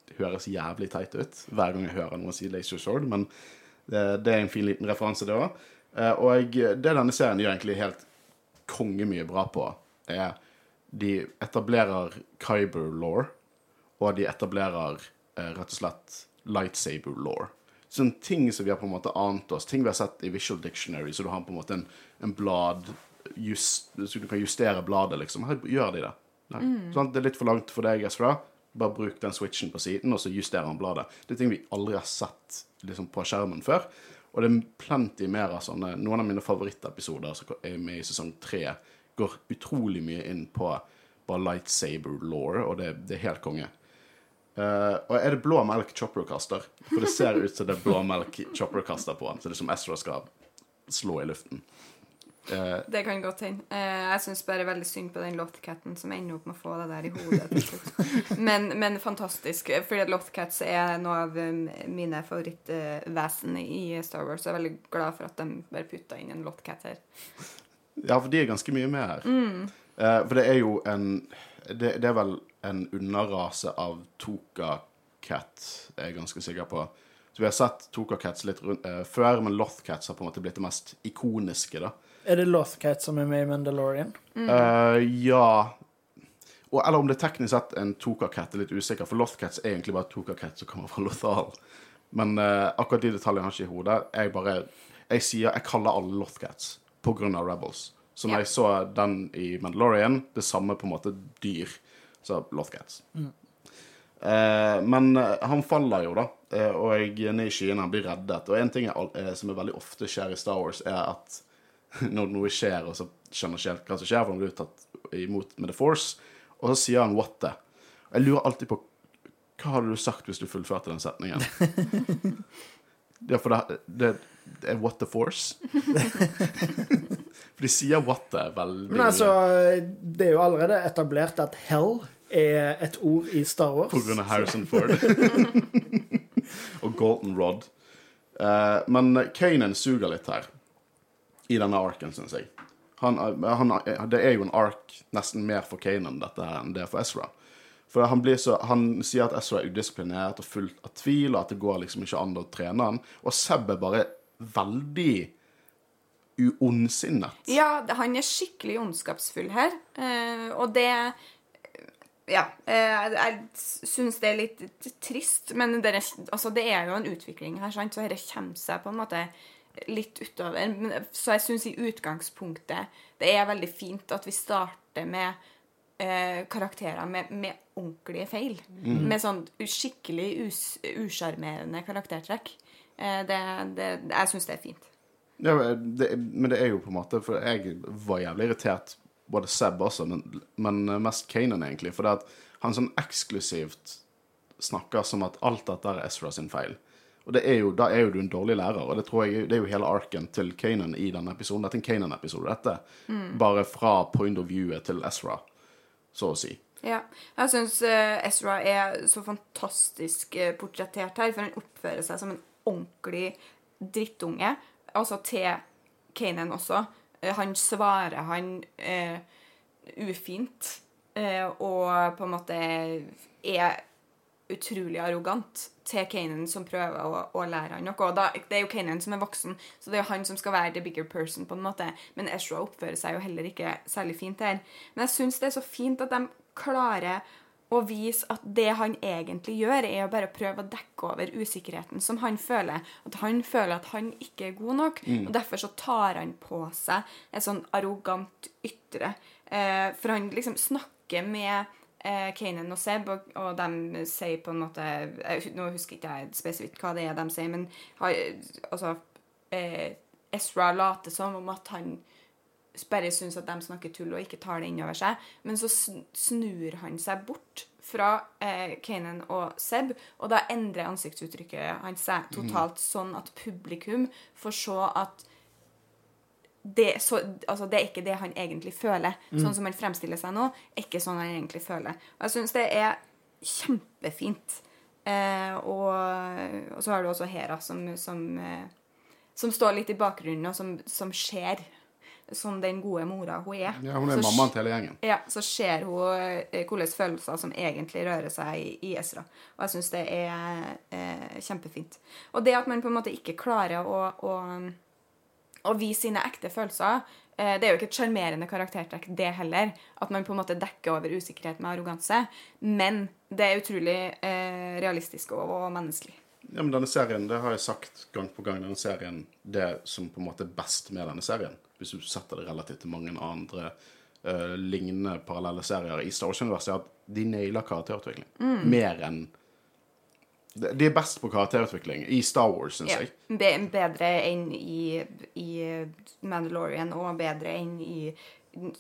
Speaker 3: Det høres jævlig teit ut hver gang jeg hører noen si laser sword, men det, det er en fin liten referanse, det òg. Og det denne serien gjør egentlig helt kongemye bra på, er de etablerer Kyber-law, og de etablerer uh, rett og slett lightsaber-law. Sånne ting som vi har på en måte ant oss, ting vi har sett i Visual Dictionary, så du har på en måte en, en blad just, Så du kan justere bladet, liksom. Her gjør de det. Mm. Sånn, det er litt for langt for deg, Ezra. Bare bruk den switchen på siden, og så justerer han bladet. Det er ting vi aldri har sett liksom, på skjermen før. Og det er plenty mer av sånne Noen av mine favorittepisoder som er med i sesong tre, går utrolig mye inn på bare lightsaber law, og det, det er helt konge. Eh, og er det blå melk Chopper kaster? For det ser ut som det er blå melk Chopper kaster på han. Så det er som Ezra skal slå i luften. Uh,
Speaker 1: Det kan godt hende. Uh, jeg syns bare veldig synd på den Lothcaten som ender opp med å få det der i hodet. Men, men fantastisk. Fordi Lothcats er noe av mine favorittvesen i Star Wars. Jeg er veldig glad for at de bare putta inn en Lothcat her.
Speaker 3: ja, for de er ganske mye med her. Eh, for det er jo en det, det er vel en underrase av Toka Cat, er jeg ganske sikker på. Så Vi har sett Toka Cats litt rundt, eh, før, men Lothcats har på en måte blitt det mest ikoniske. da.
Speaker 2: Er det Lothcat som er med i Mandalorian?
Speaker 3: Eh, ja og, Eller om det er teknisk sett en Toka-cat, er litt usikker. For Lothcats er egentlig bare Toka-cat som kommer fra Lothal. Men eh, akkurat de detaljene har jeg ikke i hodet. Jeg bare, jeg sier, jeg kaller alle Lothcats på grunn av Rebels. Så når
Speaker 1: Ja.
Speaker 3: jeg så den i Mandalorian, det samme på en måte dyr. Så Lothcats. Eh, men eh, han faller jo, da. Eh, og jeg ned i skyene, han blir reddet. Og en ting er, eh, som er veldig ofte skjer i Star Wars, er at (laughs) når noe skjer, og så skjønner ikke helt hva som skjer, for han blir tatt imot med The Force, og så sier han 'what the'. Og jeg lurer alltid på hva hadde du sagt hvis du fullførte den setningen? (laughs) Ja, for det, det, det er 'what the force'. (laughs) for de sier 'what the' veldig
Speaker 2: Men altså, det er jo allerede etablert at hell er et ord i Star Wars.
Speaker 3: På grunn av Harrison Ford. (laughs) og Golden Rod. Uh, men Kanan suger litt her. I denne arken, syns jeg. Han, han, det er jo en ark nesten mer for Kanan dette her enn det er for Ezra. For han, blir så, han sier at Ezra er udisiplinert og fullt av tvil, og at det går liksom ikke an å trene han. Og Seb er bare veldig uondsinnet.
Speaker 1: Ja, han er skikkelig ondskapsfull her, eh, og det Ja. Eh, jeg syns det er litt trist, men det er, altså, det er jo en utvikling her, sant? så dette kommer seg på en måte litt utover. Men, så jeg syns i utgangspunktet det er veldig fint at vi starter med eh, karakterer med, med ordentlige feil. Med sånn skikkelig us- usjarmerende karaktertrekk. Eh, det, det, jeg syns det er fint.
Speaker 3: Ja, det, men det er jo på en måte For jeg var jævlig irritert, både Seb også, men, men mest Kanan, egentlig. For det at han sånn eksklusivt snakker som at alt dette er Ezra sin feil. Og det er jo, da er jo du en dårlig lærer, og det tror jeg det er jo hele arken til Kanan i denne episoden. Dette er en Kanan-episode, dette. Bare fra point of view til Ezra, så å si.
Speaker 1: Ja. Jeg syns Ezra er så fantastisk eh, portrettert her, for han oppfører seg som en ordentlig drittunge. Altså til Kanan også. Eh, Han svarer han eh, ufint, eh, og på en måte er utrolig arrogant til Kanan som prøver å, å lære han noe. Da, det er jo Kanan som er voksen, så det er jo han som skal være the bigger person. på en måte. Men Ezra oppfører seg jo heller ikke særlig fint her. Men jeg syns det er så fint at de klarer å vise at det han egentlig gjør, er å bare prøve å dekke over usikkerheten som han føler. At han føler at han ikke er god nok, og derfor så tar han på seg et sånn arrogant ytre. Eh, for han liksom snakker med eh, Kanan og Seb, og, og de sier på en måte jeg, Nå husker ikke jeg spesifikt hva det er de sier, men altså eh, Ezra later som om at han bare syns at de snakker tull og ikke tar det inn over seg. Men så snur han seg bort fra eh, Kanan og Seb, og da endrer ansiktsuttrykket hans seg totalt sånn at publikum får se at det, så, altså det er ikke det han egentlig føler. Sånn som han fremstiller seg nå, er ikke sånn han egentlig føler. Og jeg syns det er kjempefint. Eh, og, og så har du også Hera, som, som, eh, som står litt i bakgrunnen, og som, som ser som den gode mora hun er.
Speaker 3: Ja, hun er
Speaker 1: Så
Speaker 3: mammaen til hele gjengen.
Speaker 1: ja, så ser hun eh, hvilke følelser som egentlig rører seg i, i Ezra. Og jeg syns det er eh, kjempefint. Og det at man på en måte ikke klarer å, å, å vise sine ekte følelser eh, Det er jo ikke et sjarmerende karaktertrekk, det heller. At man på en måte dekker over usikkerhet med arroganse. Men det er utrolig eh, realistisk og, og menneskelig.
Speaker 3: Ja, men denne serien, det har jeg sagt gang på gang, denne serien, det som på en måte er best med denne serien, hvis du setter det relativt til mange andre uh, lignende parallelle serier i Star Wars-universet, er at de nailer karakterutvikling. Mer enn de er best på karakterutvikling i Star Wars, syns
Speaker 1: Ja.
Speaker 3: jeg.
Speaker 1: Be bedre enn i, i Mandalorian, og bedre enn i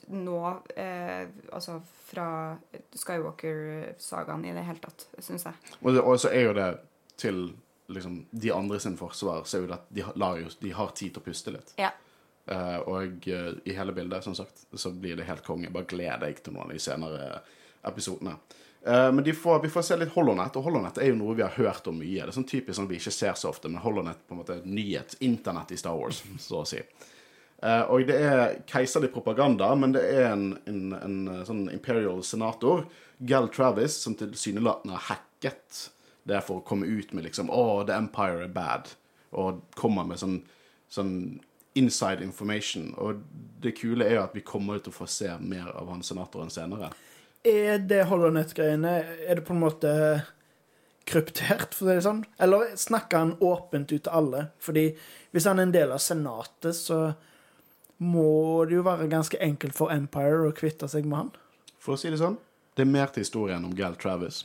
Speaker 1: nå eh, Altså fra Skywalker-sagaen i det hele tatt, syns jeg.
Speaker 3: Og, det, og så er jo det til liksom, de andre sin forsvar, så er jo det at de, jo, de har tid til å puste litt.
Speaker 1: Ja.
Speaker 3: Eh, og uh, i hele bildet, som sagt, så blir det helt konge. Bare gled deg til noen av de senere episodene. Uh, men får, vi får se litt Holonet, og Holonet er jo noe vi har hørt om mye. Det er sånn typisk sånn vi ikke ser så ofte, men Holonet på en måte er nyhet. Internett i Star Wars, (laughs) så å si. Og det er keiserlig propaganda, men det er en, en, en sånn imperial senator, Gal Travis, som tilsynelatende har hacket det for å komme ut med liksom Å, the empire er bad. Og kommer med sånn, sånn inside information. Og det kule er jo at vi kommer til å få se mer av han senatoren senere.
Speaker 2: Er det Holonet-greiene Er det på en måte kryptert, for å si det sånn? Eller snakker han åpent ut til alle? Fordi hvis han er en del av Senatet, så må det jo være ganske enkelt for Empire å kvitte seg med han.
Speaker 3: For å si det sånn, det er mer til historien om Gal Travis.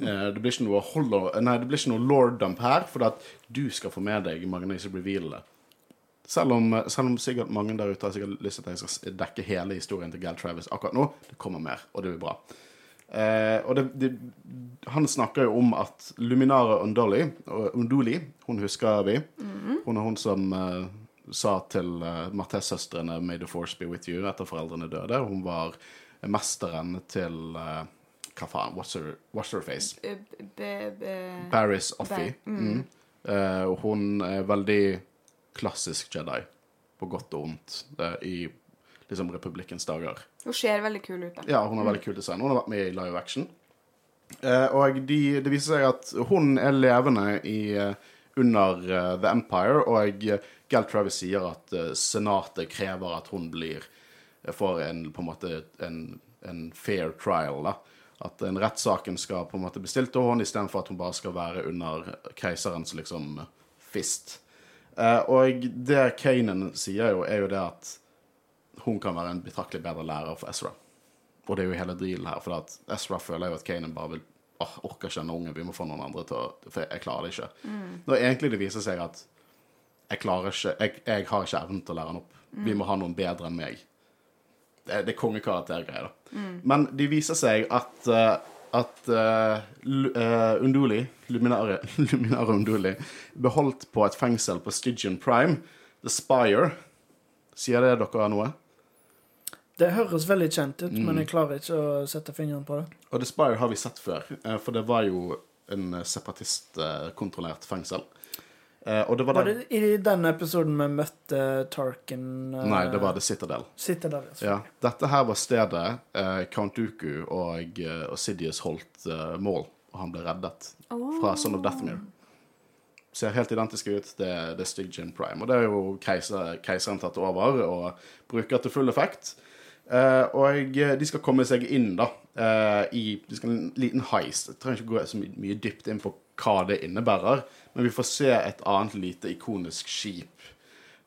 Speaker 3: Eh, Det blir ikke noe, holo, nei, det blir ikke noe lord-dump her, for at du skal få med deg mange av disse revealene. Selv om, selv om sikkert mange der ute har sikkert lyst til at jeg skal dekke hele historien til Gal Travis akkurat nå, det kommer mer, og det blir bra. Eh, og det, det, han snakker jo om at Luminara Undoli, Undoli hun husker vi. Hun er hun som eh, sa til uh, Martez-søstrene 'May the force be with you' etter foreldrene døde. Hun var mesteren til eh, Hva faen? What's her, what's her face?
Speaker 1: Eh, b- b- b-
Speaker 3: Barris Offie.
Speaker 1: Bar-
Speaker 3: Mm. Eh, hun er veldig klassisk Jedi, på godt og vondt, eh, i liksom republikkens dager.
Speaker 1: Hun ser veldig kul ut, da.
Speaker 3: Ja, hun har veldig kul design. Hun har vært med i live action. Eh, og de, det viser seg at hun er levende i, eh, under The Empire, og Gal Travis sier at senatet krever at hun blir får en på en måte en, en fair trial. da. At en rettssaken skal på en måte bli stilt til henne istedenfor at hun bare skal være under keiserens liksom fist. Eh, og det Kanan sier jo, er jo det at hun kan være en betraktelig bedre lærer for Ezra. Og det er jo hele dealen her, for at Ezra føler jo at Kanan bare vil oh, orker ikke denne ungen, vi må få noen andre til å For jeg klarer det ikke. Når egentlig det viser seg at jeg klarer ikke Jeg, jeg har ikke evnen til å lære han opp. Vi må ha noen bedre enn meg. Det, det er kongekaraktergreier, da. Men det viser seg at eh, at uh, Unduli, Luminare, (laughs) Luminare Unduli, beholdt på et fengsel på Stygian Prime, The Spire. Sier det dere noe?
Speaker 2: Det høres veldig kjent ut,
Speaker 3: Mm.
Speaker 2: men jeg klarer ikke å sette fingeren på det.
Speaker 3: Og The Spire har vi sett før, eh, for det var jo en separatistkontrollert fengsel. Eh, Og det var
Speaker 2: Var det i den episoden vi møtte Tarkin uh,
Speaker 3: Nei, det var The Citadel.
Speaker 2: Citadel.
Speaker 3: Ja. Dette her var stedet uh, Count Dooku og og Sidious holdt mål, og han ble reddet fra Son of Deathmere. Ser helt identisk ut. Det, det er Stygian Prime. Og det er jo keiser, keiseren tatt over og bruker til full effekt. Eh, og de skal komme seg inn, da, eh, i De skal en liten heist. Jeg trenger ikke gå så my- mye dypt inn på hva det innebærer, men vi får se et annet lite ikonisk skip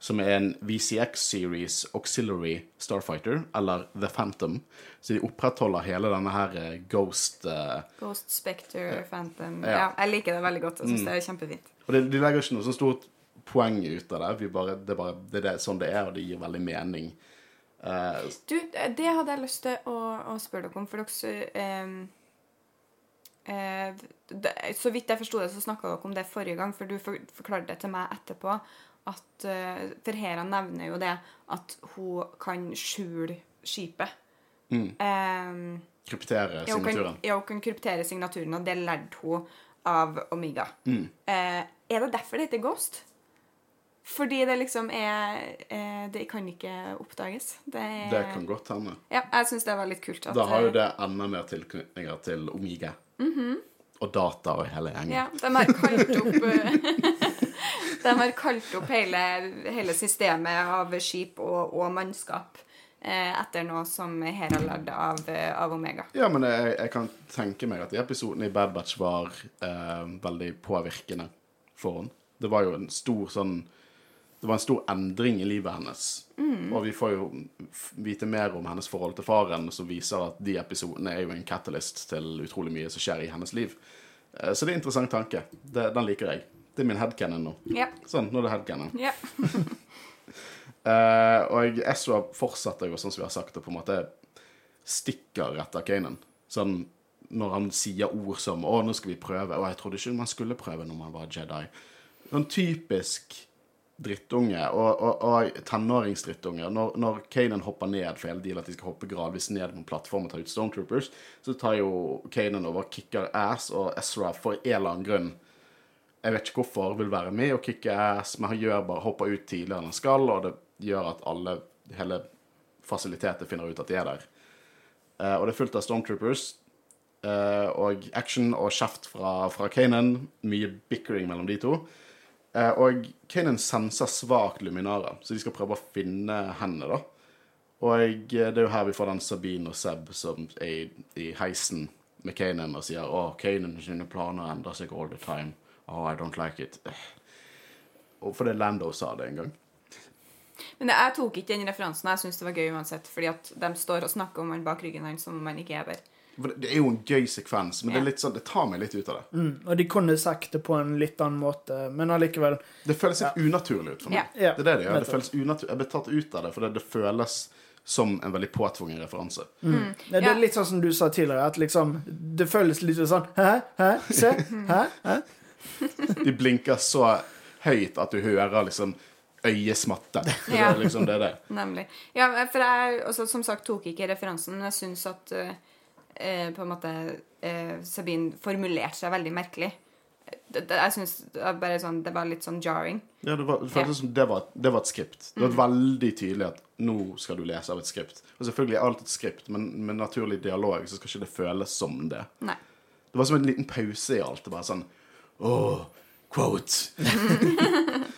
Speaker 3: som er en VCX Series Auxiliary Starfighter, eller The Phantom. Så de opprettholder hele denne her eh, Ghost uh,
Speaker 1: Ghost, Spectre, Phantom
Speaker 3: Ja. Mm.
Speaker 1: ja. Jeg liker det veldig godt. Jeg syns det er kjempefint.
Speaker 3: Og de, de legger ikke noe sånt stort poeng ut av det. Vi bare, det bare det er det, sånn det er, og det gir veldig mening. Uh,
Speaker 1: Du, det hadde jeg lyst til å, å spørre dere om, for dere det, Så vidt jeg forsto det, så snakka dere om det forrige gang, for du for, forklarte det til meg etterpå. At eh, For Hera nevner jo det at hun kan skjule skipet.
Speaker 3: Kryptere
Speaker 1: ja, hun kan,
Speaker 3: signaturen.
Speaker 1: ja, hun kan kryptere signaturen, og det lærte hun av Omega.
Speaker 3: Mm.
Speaker 1: Eh, er det derfor det heter Ghost? Fordi det liksom er eh, Det kan ikke oppdages. Det, er,
Speaker 3: Det kan godt hende.
Speaker 1: Ja, jeg syns det var litt kult. At,
Speaker 3: Da har jo
Speaker 1: eh,
Speaker 3: det enda mer tilknytninger til Omega. Og data og hele gjengen.
Speaker 1: Ja, de har kalt opp eh, (laughs) De har kalt opp hele, hele systemet av skip og, og mannskap eh, etter noe som her er lagd av, eh, av Omega.
Speaker 3: Ja, men jeg, jeg kan tenke meg at de episodene i Bad Batch var eh, veldig påvirkende for henne. Det var jo en stor sånn Det var en stor endring i livet hennes. Og vi får jo vite mer om hennes forhold til faren, som viser at de episodene er jo en catalyst til utrolig mye som skjer i hennes liv. Eh, så det er en interessant tanke. Det, den liker jeg. Det er min headcanon nå.
Speaker 1: Yep.
Speaker 3: Sånn, nå er det headcanon.
Speaker 1: Yep. (laughs)
Speaker 3: uh, og Ezra fortsetter jo, sånn som vi har sagt, å på en måte stikker etter Kanan. Sånn når han sier ord som 'Å, nå skal vi prøve', og jeg trodde ikke man skulle prøve når man var Jedi. Sånn typisk drittunge, og, og, og tenåringsdrittunge. Når, når Kanan hopper ned for hele dealen at de skal hoppe gradvis ned på en plattform og ta ut Stormtroopers, så tar jo Kanan over, kicker ass, og Ezra for en eller annen grunn jeg vet ikke hvorfor, vil være med og kicke ass, men han gjør bare, hopper ut tidligere enn han skal, og det gjør at alle, hele fasilitetet finner ut at de er der. Uh, og det er fullt av Stormtroopers, Uh, og action og kjeft fra, fra Kanan, mye bickering mellom de to. Eh, og Kanan senser svakt Luminara, så de skal prøve å finne henne, da. Og eh, det er jo her vi får den Sabine og Seb som er i, i heisen med Kanan og sier å, Kanan sine planer endrer seg all the time. Oh, I don't like it. Og fordi Lando sa det en gang.
Speaker 1: Men jeg tok ikke den referansen. Jeg syns det var gøy uansett, fordi at de står og snakker om han bak ryggen hans som om han ikke er der.
Speaker 3: For det- det er jo en gøy sekvens, men det,
Speaker 1: Ja.
Speaker 3: er litt sånn, det tar meg litt ut av det.
Speaker 2: Mm, og de kunne sagt det på en litt annen måte, men allikevel
Speaker 3: Det føles litt unaturlig ut for meg.
Speaker 1: Ja.
Speaker 2: Ja,
Speaker 3: Det er det det gjør. Det føles unatur- Jeg ble tatt ut av det, fordi det føles som en veldig påtvungen referanse.
Speaker 2: Mm. Det
Speaker 1: Ja.
Speaker 2: er litt sånn som du sa tidligere, at liksom Det føles litt sånn Hæ? Hæ? Se? Hæ? Hæ? (laughs)
Speaker 3: De blinker så høyt at du hører liksom øyesmatte. Det er liksom det er det.
Speaker 1: Nemlig. Ja, for jeg også, som sagt tok ikke referansen, men jeg syns at eh, eh, på en måte eh, Sabine formulerte seg veldig merkelig. Det, det, jeg synes det var bare sånn Det var litt sånn jarring.
Speaker 3: Ja, det, var, det føltes som det var, det var et skript. Det var veldig tydelig at nå skal du lese av et skript. Og selvfølgelig er alt et skript, men med naturlig dialog så skal ikke det føles som det.
Speaker 1: Nei.
Speaker 3: Det var som en liten pause i alt. Bare sånn Åh, quote. (laughs)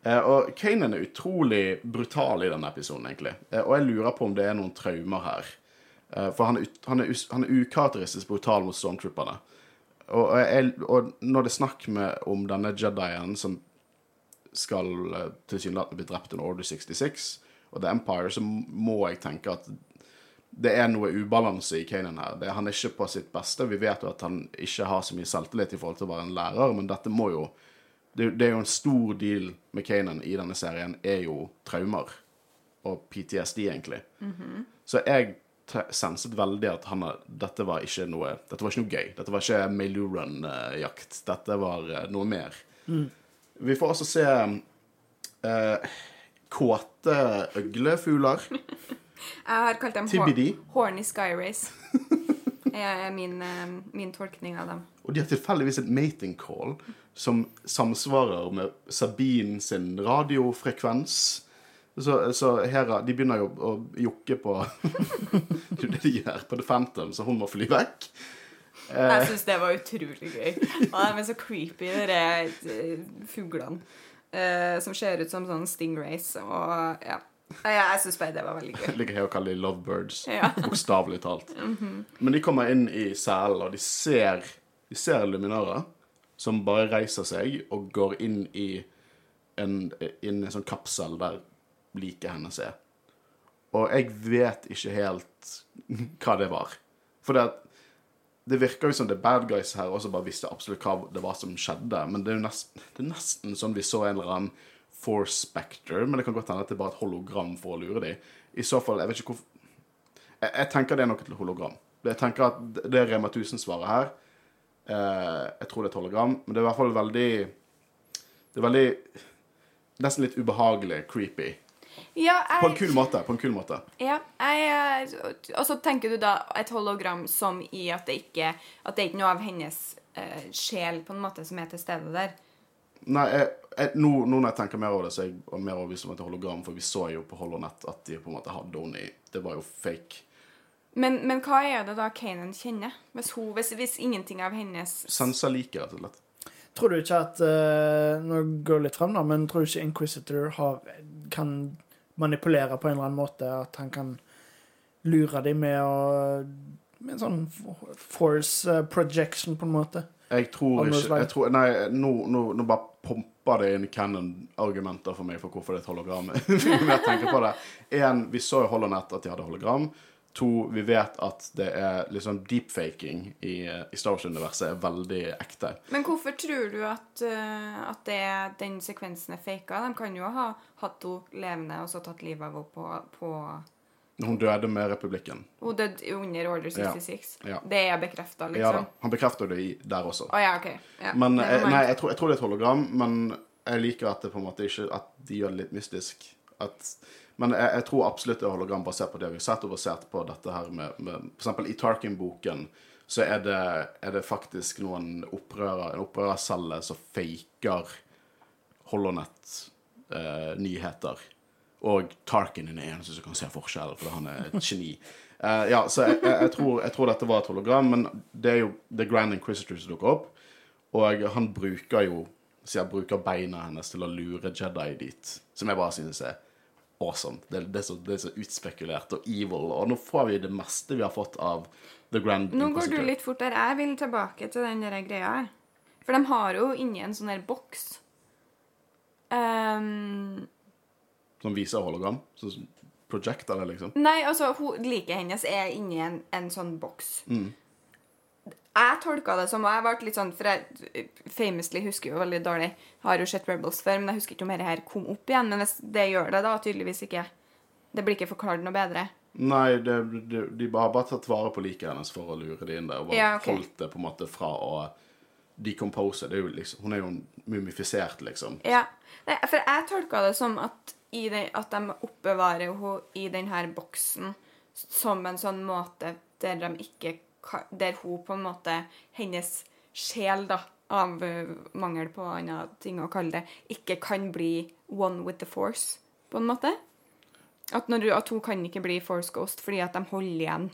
Speaker 3: Eh, og Kanan er utrolig brutal i denne episoden, egentlig. Eh, og jeg lurer på om det er noen traumer her. Eh, for han er, han, er, han er ukarakteristisk brutal mot stormtrooperne. Og, og, jeg, og når det er snakk om denne Jedien som skal eh, tilsynelatende bli drept under Order 66 og The Empire, så må jeg tenke at det er noe ubalanse i Kanan her. Det, han er ikke på sitt beste. Vi vet jo at han ikke har så mye selvtillit i forhold til å være en lærer, men dette må jo Det, det er jo en stor deal med Kanan i denne serien, er jo traumer. Og PTSD, egentlig. Så jeg senset veldig at han, dette var ikke noe Dette var ikke noe gøy. Dette var ikke Mailurun-jakt. Dette var eh, noe mer. Vi får også se eh, kåte øglefugler. (laughs)
Speaker 1: Jeg har kalt dem
Speaker 3: TBD.
Speaker 1: horny sky Race. (laughs) Det er min, eh, min tolkning av dem.
Speaker 3: Og de har tilfeldigvis et mating call som samsvarer med Sabine sin radiofrekvens. Så, så Hera De begynner jo å jokke på (laughs) Det er det de gjør på The Phantom, så hun må fly vekk.
Speaker 1: Jeg syns det var utrolig gøy. Og de er så creepy, de eh, fuglene. eh, som ser ut som sånn stingrays. Og ja. Jeg, syns bare det var veldig gøy. (laughs)
Speaker 3: Jeg liker her å kalle de lovebirds.
Speaker 1: Ja.
Speaker 3: Bokstavelig talt. Men de kommer inn i selen, og de ser, de ser luminarer som bare reiser seg og går inn i en, inn i en sånn kapsel der liket hennes er. Og jeg vet ikke helt (laughs) hva det var. For det, det virker jo som er bad guys her også bare visste absolutt hva det var som skjedde. Men det er jo nesten, det er nesten sånn vi så en eller annen Force Spectre, men det kan godt hende at det er bare et hologram for å lure dem. I så fall, jeg vet ikke hvor jeg, jeg tenker det er noe til hologram. Jeg tenker at det er Rema 1000-svaret her. Eh, jeg tror det er et hologram, men det er i hvert fall veldig Det er veldig Nesten litt ubehagelig, creepy.
Speaker 1: Ja,
Speaker 3: På en kul måte. På en kul måte.
Speaker 1: ja, jeg Og så tenker du da et hologram som i at det ikke At det er ikke noe av hennes uh, sjel på en måte som er til stede der.
Speaker 3: Nei, jeg, jeg, nå, nå når jeg tenker mer over det, så er jeg mer overbevist om at det er hologram, for vi så jo på Holonett at de på en måte hadde henne i Det var jo fake.
Speaker 1: Men, men hva er det da Kanan kjenner? Hvis, hun, hvis, hvis ingenting av hennes
Speaker 3: Sensa liker, rett og slett.
Speaker 2: Tror du ikke at uh, Nå går det litt frem, da, men tror du ikke Inquisitor har, kan manipulere på en eller annen måte? At han kan lure dem med å Med en sånn force eh, projection, på en måte?
Speaker 3: Jeg tror ikke jeg tror, Nei, nå, nå, nå bare pumper det inn canon-argumenter for meg for hvorfor det er et hologram. (laughs) Jeg tenker på det. En, vi så i Holonett at de hadde hologram. To, vi vet at det er liksom deepfaking i, i Star Wars-universet er veldig ekte.
Speaker 1: Men hvorfor tror du at, uh, at det, den sekvensen er faka? De kan jo ha hatt henne levende og så tatt livet av henne på, på
Speaker 3: Hun døde med republikken.
Speaker 1: Hun døde under Order 66.
Speaker 3: Ja.
Speaker 1: Det er bekrefta,
Speaker 3: Ja da.
Speaker 1: liksom?
Speaker 3: Han bekrefter det i, der også.
Speaker 1: Å ja, OK. Ja.
Speaker 3: Men
Speaker 1: Never
Speaker 3: eh. Nei, jeg tror, jeg tror det er et hologram, men jeg liker at det på en måte ikke At de gjør det litt mystisk. At, men jeg, jeg tror absolutt det er hologram basert på det vi har sett, og basert på dette her med, med eksempel i Tarkin-boken så er det, er det faktisk noen opprører, en opprørercelle som faker Holonet-nyheter. og Tarkin er den eneste som kan se forskjellen, fordi han er et (laughs) geni. Uh, ja, så jeg, jeg, jeg, tror, jeg tror dette var et hologram, men det er jo The Grand Inquisitor som dukker opp. Og han bruker jo siden jeg bruker beina hennes til å lure Jedi dit. Som jeg bare synes er awesome. Det, det, er så, det er så utspekulert og evil. Og nå får vi det meste vi har fått av The Grand
Speaker 1: Nå går du litt fort der. Jeg vil tilbake til den der greia her. For de har jo inni en sånn der boks um...
Speaker 3: Som viser hologram. Som projecter det, liksom.
Speaker 1: Nei, altså, liket hennes er inni en, en sånn boks.
Speaker 3: Mm.
Speaker 1: Jeg tolka det som Jeg ble litt sånn, for jeg famously husker jo veldig dårlig. Har jo sett Rebels før, men jeg husker ikke om dette her kom opp igjen. Men hvis det gjør det, da tydeligvis ikke. Det blir ikke forklart noe bedre.
Speaker 3: Nei, det, det, de har bare tatt vare på liket hennes for å lure det inn der. Og bare
Speaker 1: Ja, okay.
Speaker 3: holdt det på en måte fra å decompose. Det er jo liksom, hun er jo mumifisert, liksom.
Speaker 1: Ja, Nei, For jeg tolka det som at, i den, at de oppbevarer henne i denne boksen som en sånn måte der de ikke ka- Der hun på en måte Hennes sjel, da, av eh, mangel på andre ting å kalle det, ikke kan bli one with the force, på en måte. At, når, du- at hun kan ikke bli force ghost fordi at de holder igjen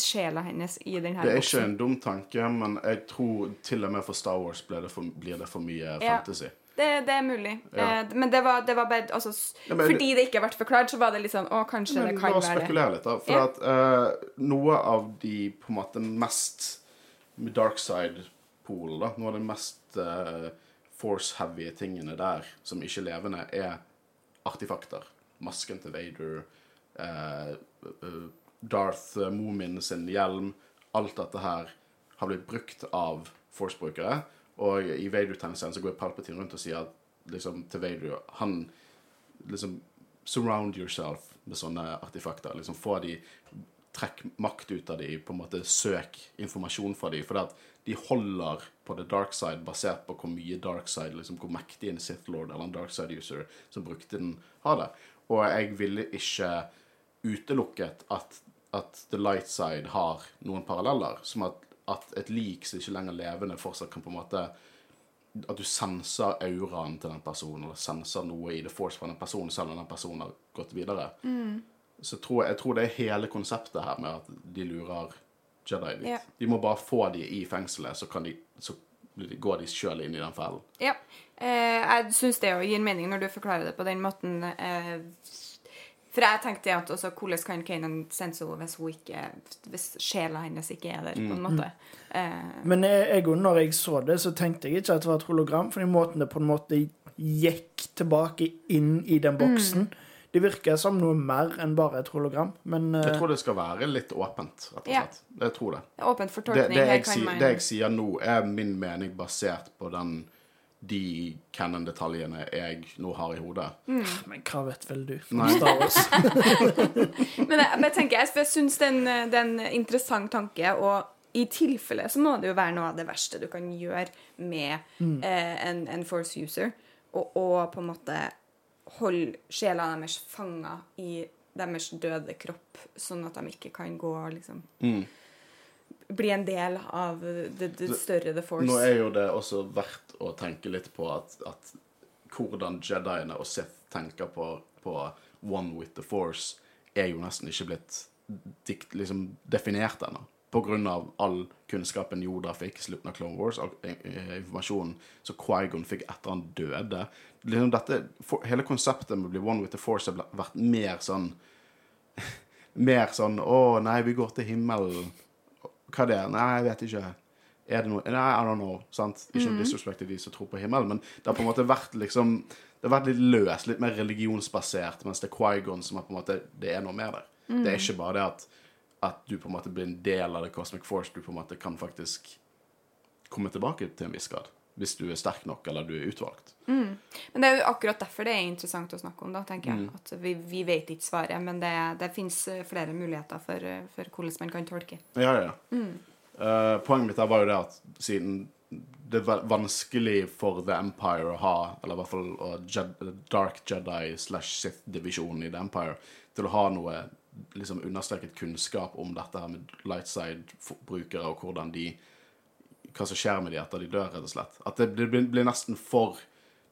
Speaker 1: sjela hennes i denne
Speaker 3: Det er ikke en dum tanke, men jeg tror til og med for Star Wars blir det for, blir det for mye
Speaker 1: Ja.
Speaker 3: fantasy.
Speaker 1: Det, det er mulig.
Speaker 3: Ja.
Speaker 1: Eh, men det var, det var bare altså,
Speaker 3: Ja, men-
Speaker 1: Fordi det ikke ble forklart, så var det litt sånn Å, kanskje
Speaker 3: Men
Speaker 1: det kan
Speaker 3: la oss spekulere litt, da. For
Speaker 1: Ja.
Speaker 3: at eh, noe av de på en måte mest dark side-polene, da, noe av de mest eh, force-heavy tingene der som ikke levende, er artifakter. Masken til Vader, eh, eh, Darth eh, Moomin sin hjelm. Alt dette her har blitt brukt av force-brukere. Og i Vader-tegneserien så går Palpatine rundt og sier at, liksom, til Vader Han liksom Surround yourself med sånne artefakter. Liksom Få de Trekk makt ut av de, på en måte søk informasjon fra de. For de holder på the dark side basert på hvor mye dark side, liksom hvor mektig en Sith Lord eller en dark side user som brukte den, har det. Og jeg ville ikke utelukket at, at the light side har noen paralleller. Som at, at et lik som ikke lenger er levende, fortsatt kan på en måte at du senser auraen til den personen, eller senser noe i The Force fra den personen, selv om den personen har gått videre. Så tror jeg, jeg tror det er hele konseptet her med at de lurer Jedi dit.
Speaker 1: Ja.
Speaker 3: De må bare få de i fengselet, så, kan de, så går de sjøl inn i den fellen.
Speaker 1: Ja. Eh, jeg syns det jo gir mening når du forklarer det på den måten. Eh, for jeg tenkte at også, hvordan kan Kanan sense henne hvis, hun ikke, hvis sjela hennes ikke er der, på en måte. Eh,
Speaker 2: Men jeg, jeg, når jeg så det, så tenkte jeg ikke at det var et hologram, for den måten det på en måte gikk tilbake inn i den boksen Det virker som noe mer enn bare et hologram, men uh,
Speaker 3: Jeg tror det skal være litt åpent, rett og
Speaker 1: slett.
Speaker 3: slett. Jeg tror det.
Speaker 1: åpent for
Speaker 3: Det,
Speaker 1: tolkning.
Speaker 3: det, jeg,
Speaker 1: kan
Speaker 3: sier- det jeg sier nå, er min mening basert på den de canon-detaljene jeg nå har i hodet.
Speaker 2: Men hva vet vel du?
Speaker 3: Nei.
Speaker 2: Star Wars. (laughs)
Speaker 1: Men jeg, jeg tenker, jeg, jeg syns det er en- er interessant tanke, og i tilfelle så må det jo være noe av det verste du kan gjøre med eh, en, en force user, og, og på en måte holde sjela deres fanga i deres døde kropp, sånn at de ikke kan gå liksom liksom Bli en del av det, det større The Force.
Speaker 3: Nå er jo det også verdt å tenke litt på at, at hvordan Jediene og Sith tenker på, på One with the Force, er jo nesten ikke blitt dikt, liksom, definert ennå. På grunn av all kunnskapen Yoda fikk i slutten av Clone Wars, all eh, eh, informasjonen som Quaigon fikk etter han døde. Liksom dette, for, hele konseptet med å bli One with the Force har vært mer sånn (laughs) Mer sånn Å, nei, vi går til himmelen. Hva det er? Nei, jeg vet ikke. Er det noe Nei, I don't know. Sant? Ikke noe disrespekt til de som tror på himmelen, men det har på en måte vært liksom Det har vært litt løst, litt mer religionsbasert, mens det er Quaigon som er på en måte Det er noe mer der. Det er ikke bare det at, at du på en måte blir en del av The Cosmic Force, du på en måte kan faktisk komme tilbake til en viss grad. Hvis du er sterk nok, eller du er utvalgt.
Speaker 1: Men det er jo akkurat derfor det er interessant å snakke om, da, tenker
Speaker 3: Mm.
Speaker 1: jeg. At vi, vi vet ikke svaret, men det, det fins flere muligheter for, eh, for hvordan man kan tolke.
Speaker 3: Ja, ja. ja. Eh, poenget mitt der var jo det at siden det er vanskelig for The Empire å ha, eller i hvert fall å Jedi, Dark Jedi slash Sith-divisjonen i The Empire, til å ha noe liksom understreket kunnskap om dette her med lightside-brukere, og hvordan de hva som skjer med de etter de dør, rett og slett. At det blir, nesten for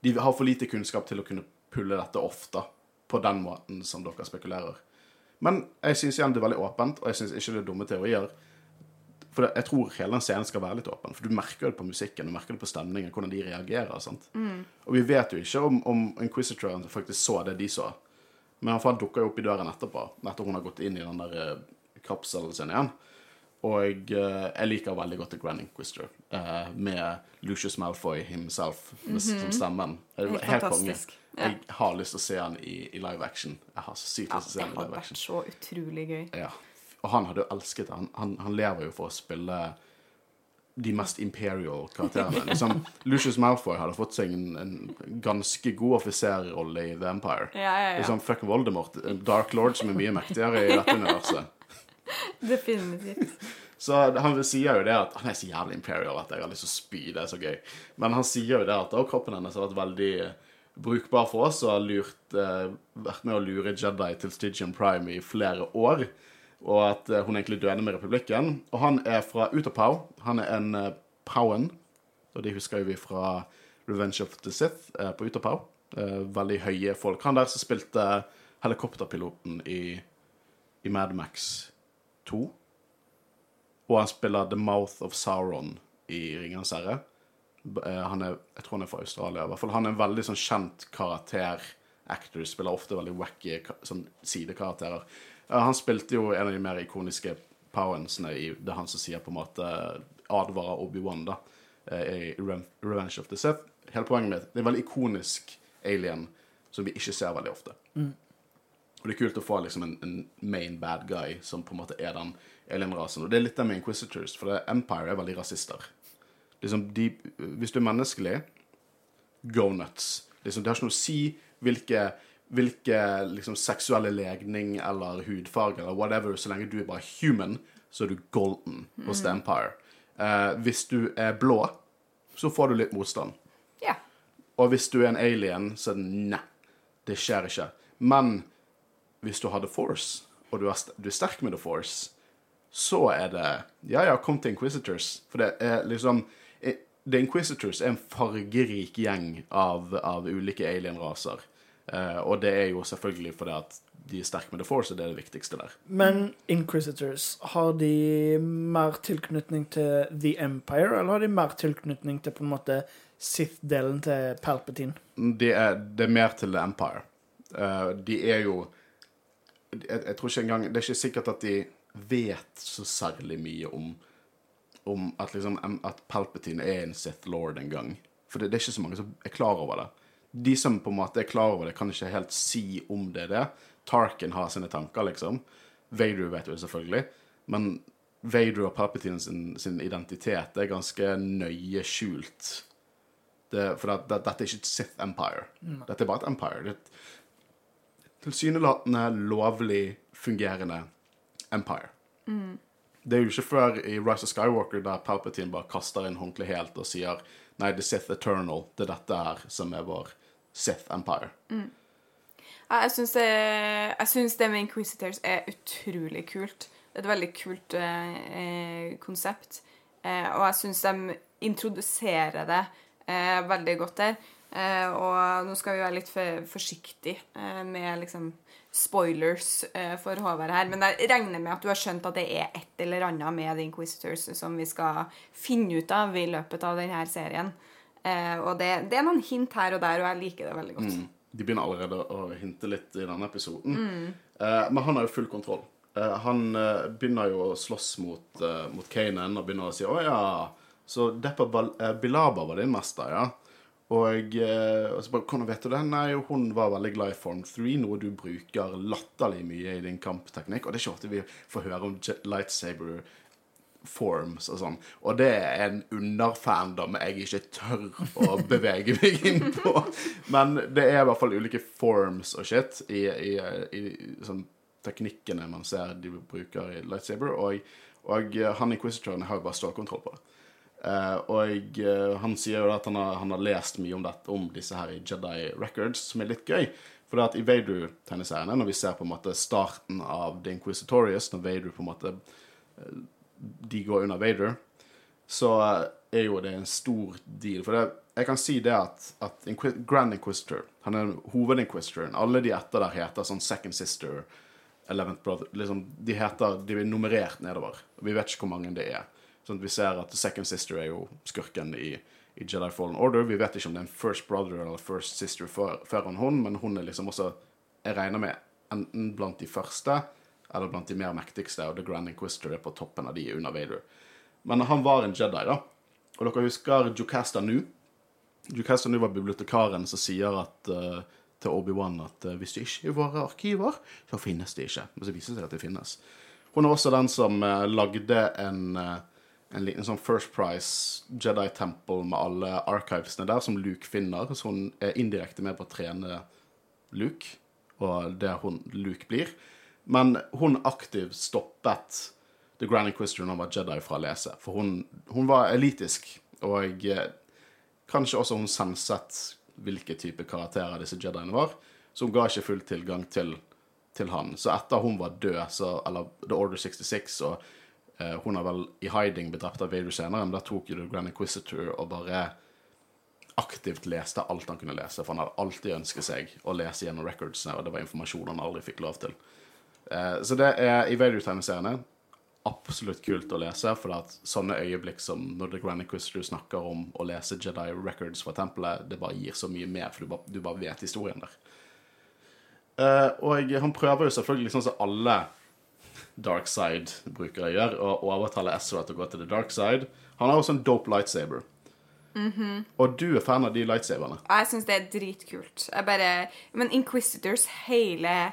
Speaker 3: De har for lite kunnskap til å kunne pulle dette da. På den måten som dere spekulerer. Men jeg syns igjen det er veldig åpent, og jeg syns ikke det er dumme teorier. For jeg tror hele den scenen skal være litt åpen, for du merker det på musikken, du merker det på stemningen, hvordan de reagerer. sant? Og vi vet jo ikke om, om Inquisitor faktisk så det de så. Men han dukker jo opp i døren etterpå, etter hun har gått inn i den der eh, kapselen sin igjen. Og eh, jeg liker veldig godt The Grand Inquisitor, eh, med Lucius Malfoy himself med, som stemmen. Det er
Speaker 1: Helt
Speaker 3: Helt konge.
Speaker 1: Ja.
Speaker 3: Jeg har lyst til å se han i, i live action. Jeg har så sykt lyst til å se han i live action.
Speaker 1: hadde
Speaker 3: har
Speaker 1: vært så utrolig gøy.
Speaker 3: Ja. Og han hadde jo elsket det. Han, han, han lever jo for å spille de mest imperial karakterene. Liksom, Lucius Malfoy hadde fått seg en, en ganske god offiserrolle i The Empire.
Speaker 1: Ja, ja, ja.
Speaker 3: Liksom fucking Voldemort, en Dark Lord som er mye mektigere i dette universet.
Speaker 1: Definitivt.
Speaker 3: Så han sier jo det at Han er så jævlig imperial at jeg har lyst til å spy. Det er så gøy. Men han sier jo det at kroppen hennes har vært veldig brukbar for oss og har lurt, eh, vært med å lure Jedi til Stygian Prime i flere år. Og at hun hun egentlig døde med republikken. Og han er fra Utapau. Han er en uh, Powen. Og de husker jo vi fra Revenge of the Sith uh, på Utapau. Uh, veldig høye folk. Han der som spilte helikopterpiloten i, i Mad Max 2. Og han spiller The Mouth of Sauron i Ringenes herre. Eh, Han er, jeg tror han er fra Australia. i hvert fall. Han er en veldig sånn kjent karakter. Actors spiller ofte veldig wacky sånn sidekarakterer. Eh, Han spilte jo en av de mer ikoniske powensene i det han som sier på en måte advarer Obi-Wan da, eh, i Revenge of the Sith. Hele poenget med det er en veldig ikonisk alien som vi ikke ser veldig ofte. Og det er kult å få liksom en, en main bad guy som på en måte er den alien-rasen. Og det er litt det med Inquisitors, for det, Empire er veldig rasister. Liksom de, hvis du er menneskelig, go nuts. Liksom, det har ikke noe å si hvilke, hvilke liksom, seksuelle legning eller hudfarge eller whatever, så lenge du er bare human, så er du golden hos The Empire. Eh, hvis du er blå, så får du litt motstand.
Speaker 1: Ja.
Speaker 3: Og hvis du er en alien, så er det nei. Det skjer ikke. Men hvis du har The Force, og du er, du er sterk med The Force, så er det Ja, ja, kom til Inquisitors. For det er liksom eh, The Inquisitors er en fargerik gjeng av, av ulike alien-raser. Eh, og det er jo selvfølgelig fordi at de er sterke med The Force, og det er det viktigste der.
Speaker 2: Men Inquisitors, har de mer tilknytning til The Empire, eller har de mer tilknytning til på en måte Sith-delen til Palpatine?
Speaker 3: Det er, det er mer til The Empire. Eh, de er jo jeg, jeg tror ikke engang Det er ikke sikkert at de vet så særlig mye om om at, liksom, at Palpatine er en Sith Lord en gang. For det, det er ikke så mange som er klar over det. De som på en måte er klar over det, kan ikke helt si om det er det. Tarkin har sine tanker, liksom. Vader vet jo det selvfølgelig. Men Vader og Palpatine sin, sin identitet er ganske nøye skjult. Det, for det, det, dette er ikke et Sith Empire. Dette er bare et empire. Det er et tilsynelatende lovlig fungerende empire. Det er jo ikke før i Rise of Skywalker der Palpatine bare kaster inn håndkleet helt og sier nei, The Sith Eternal, det er dette her som er vår Sith Empire.
Speaker 1: Ja, Jeg syns det, det med Inquisitors er utrolig kult. Det er et veldig kult eh, eh, konsept. Eh, og jeg syns de introduserer det eh, veldig godt der. Eh, og nå skal vi være litt for, forsiktige eh, med liksom spoilers eh, for Håvard her, men jeg regner med at du har skjønt at det er et eller annet med The Inquisitors som vi skal finne ut av i løpet av denne serien. Eh, og det, det er noen hint her og der, og jeg liker det veldig godt.
Speaker 3: De begynner allerede å hinte litt i denne episoden. Eh, men han har jo full kontroll. Eh, han begynner jo å slåss mot, mot Kanan og begynner å si 'Å ja, så Deppa Bilaba var din mester', ja. Og, eh, og så bare 'Hvordan vet du det?' Nei, hun var veldig glad i Form 3, noe du bruker latterlig mye i din kampteknikk. Og det er ikke ofte vi får høre om lightsaber forms og sånn. Og det er en underfandom jeg ikke tør å (laughs) bevege meg inn på. Men det er i hvert fall ulike forms og shit i, i, i sånn teknikkene man ser de bruker i lightsaber. Og, og han inquisitoren har jo bare stålkontroll på det. Eh, og uh, han sier jo at han har, han har lest mye om dette, om disse her i Jedi Records, som er litt gøy. For det at i Vader-tegneseriene, når vi ser på en måte starten av The Inquisitorious, når Vader på en måte uh, de går under Vader, så er jo det en stor deal. For det, jeg kan si det at, at Inquis Grand Inquisitor, han er hovedinquisitoren, alle de etter der heter sånn Second Sister, Eleventh Brother liksom, De heter, de er nummerert nedover. Vi vet ikke hvor mange det er. Sånn at Vi ser at Second Sister er jo skurken i, i Jedi Fallen Order. Vi vet ikke om det er en First Brother eller First Sister før- enn hun, men hun er liksom også Jeg regner med enten blant de første eller blant de mer mektigste, og The Grand Inquisitor er på toppen av de under Vader. Men han var en Jedi, da. Og dere husker Jocasta Nu? Jocasta Nu var bibliotekaren som sier at, uh, til Obi-Wan at eh, hvis det ikke er våre arkiver, så finnes det ikke. Men så viser det seg at det finnes. Hun er også den som eh, lagde en, eh, en liten sånn First Price Jedi-tempel med alle archivesene der, som Luke finner. Så hun er indirekte med på å trene Luke, og det hun, Luke blir. Men hun aktivt stoppet The Grand Inquisitor når hun var Jedi fra å lese. For hun, hun var elitisk, og jeg, kanskje også hun senset hvilke type karakterer disse Jediene var. Så hun ga ikke full tilgang til, til han. Så etter hun var død, så, eller The Order 66, og eh, hun har vel i hiding blitt drept av Vader senere, men da tok jo The Grand Inquisitor og bare aktivt leste alt han kunne lese, for han hadde alltid ønsket seg å lese gjennom recordsene, og det var informasjon han aldri fikk lov til. Eh, så det er i Vader-tegneseriene. absolutt kult å lese, for at sånne øyeblikk som når The Grand Inquisitor snakker om å lese Jedi Records fra tempelet, det bare gir så mye mer, for du bare, du bare vet historien der. Eh, og han prøver jo selvfølgelig, sånn som alle dark side-brukere gjør, og overtaler Ezra til å gå til the dark side. Han har også en dope lightsaber. Og du er fan av de lightsaberne.
Speaker 1: Jeg syns det er dritkult. Jeg bare Men Inquisitors hele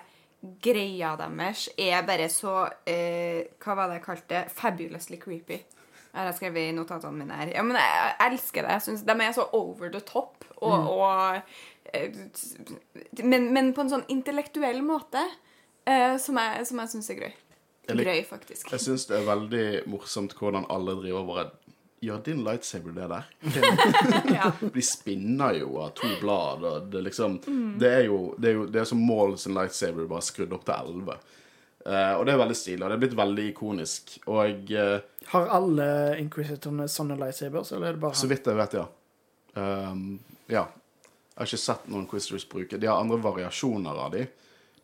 Speaker 1: greia deres er bare så eh, Hva var det jeg kalte det? Fabulously creepy. Jeg har skrevet i notatene mine her. Ja, men jeg, jeg elsker det. Jeg synes De er så over the top. Og, og eh, men, men på en sånn intellektuell måte eh, som jeg, som jeg syns er grøy.
Speaker 3: Lik-
Speaker 1: Grøy, faktisk.
Speaker 3: Jeg syns det er veldig morsomt hvordan alle driver bare Gjør din lightsaber det der? (laughs)
Speaker 1: Ja.
Speaker 3: De spinner jo av to blad, og det liksom Det er jo det er, jo, det er som Maul sin lightsaber bare skrudd opp til 11. Uh, og det er veldig stilig, og det er blitt veldig ikonisk. Og uh,
Speaker 2: Har alle Inquisitorene sånne lightsabers, eller er det bare
Speaker 3: så vidt jeg vet, ja. Um, ja. Jeg har ikke sett noen Inquisitors bruke De har andre variasjoner av de.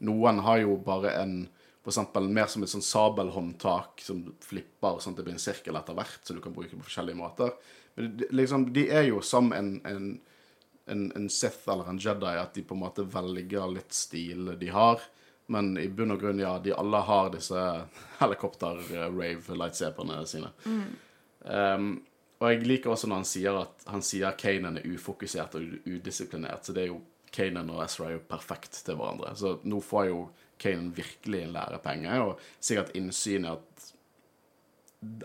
Speaker 3: Noen har jo bare en for eksempel mer som et sånn sabelhåndtak som flipper sånn at det blir en sirkel etter hvert, så du kan bruke på forskjellige måter. Men liksom, de er jo som en, en, en, en Sith eller en Jedi, at de på en måte velger litt stil de har. Men i bunn og grunn, ja, de alle har disse helikopter-rave-lightsaberne sine. Um, og jeg liker også når han sier at han sier Kanan er ufokusert og udisiplinert. Så det er jo Kanan og Ezra er jo perfekt til hverandre. Så nå får jo Kanan virkelig en lærepenge, og sikkert innsyn i at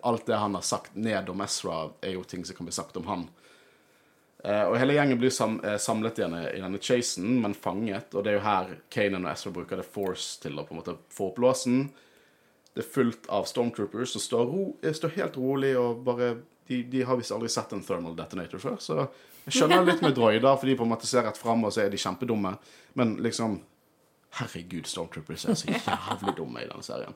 Speaker 3: alt det han har sagt ned om Ezra, er jo ting som kan bli sagt om han. Uh, og hele gjengen blir sam eh, samlet igjen i, denne chasen, men fanget. Og det er jo her Kanan og Ezra bruker The Force til å på en måte få opp låsen. Det er fullt av stormtroopers som står, eh, står helt rolig og bare De, de har visst aldri sett en thermal detonator før, så jeg skjønner litt med droider, for de på en måte ser rett fram, og så er de kjempedumme. Men liksom Herregud, stormtroopers er så jævlig dumme i denne serien.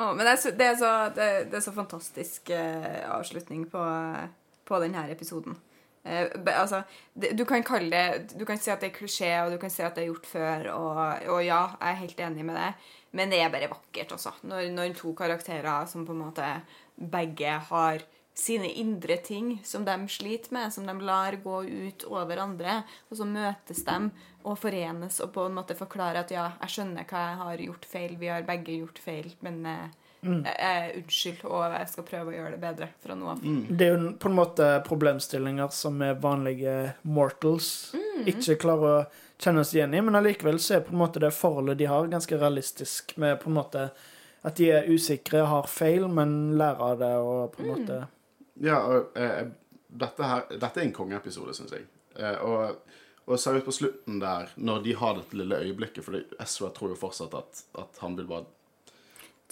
Speaker 1: Oh, men det er så, det er så, det, det er så fantastisk eh, avslutning på, på denne episoden. Eh, be- altså, det, du kan kalle det Du kan si at det er klisjé, og du kan si at det er gjort før, og, og ja, jeg er helt enig med det, men det er bare vakkert, også. Når, når to karakterer som på en måte begge har sine indre ting som de sliter med, som de lar gå ut over andre, og så møtes de og forenes og på en måte forklarer at ja, jeg skjønner hva jeg har gjort feil, vi har begge gjort feil, men eh, jeg, jeg, unnskyld, og jeg skal prøve å gjøre det bedre fra nå av.
Speaker 2: Det er jo på en måte problemstillinger som er vanlige mortals ikke klarer å kjenne oss igjen i, men allikevel så er på en måte det forholdet de har, ganske realistisk med på en måte at de er usikre, har feil, men lærer av det og på en måte
Speaker 3: Ja, og eh, dette, her, dette er en kongeepisode, syns jeg. Eh, og, og seriøst på slutten der, når de har dette lille øyeblikket For Ezra tror jo fortsatt at, at han vil bare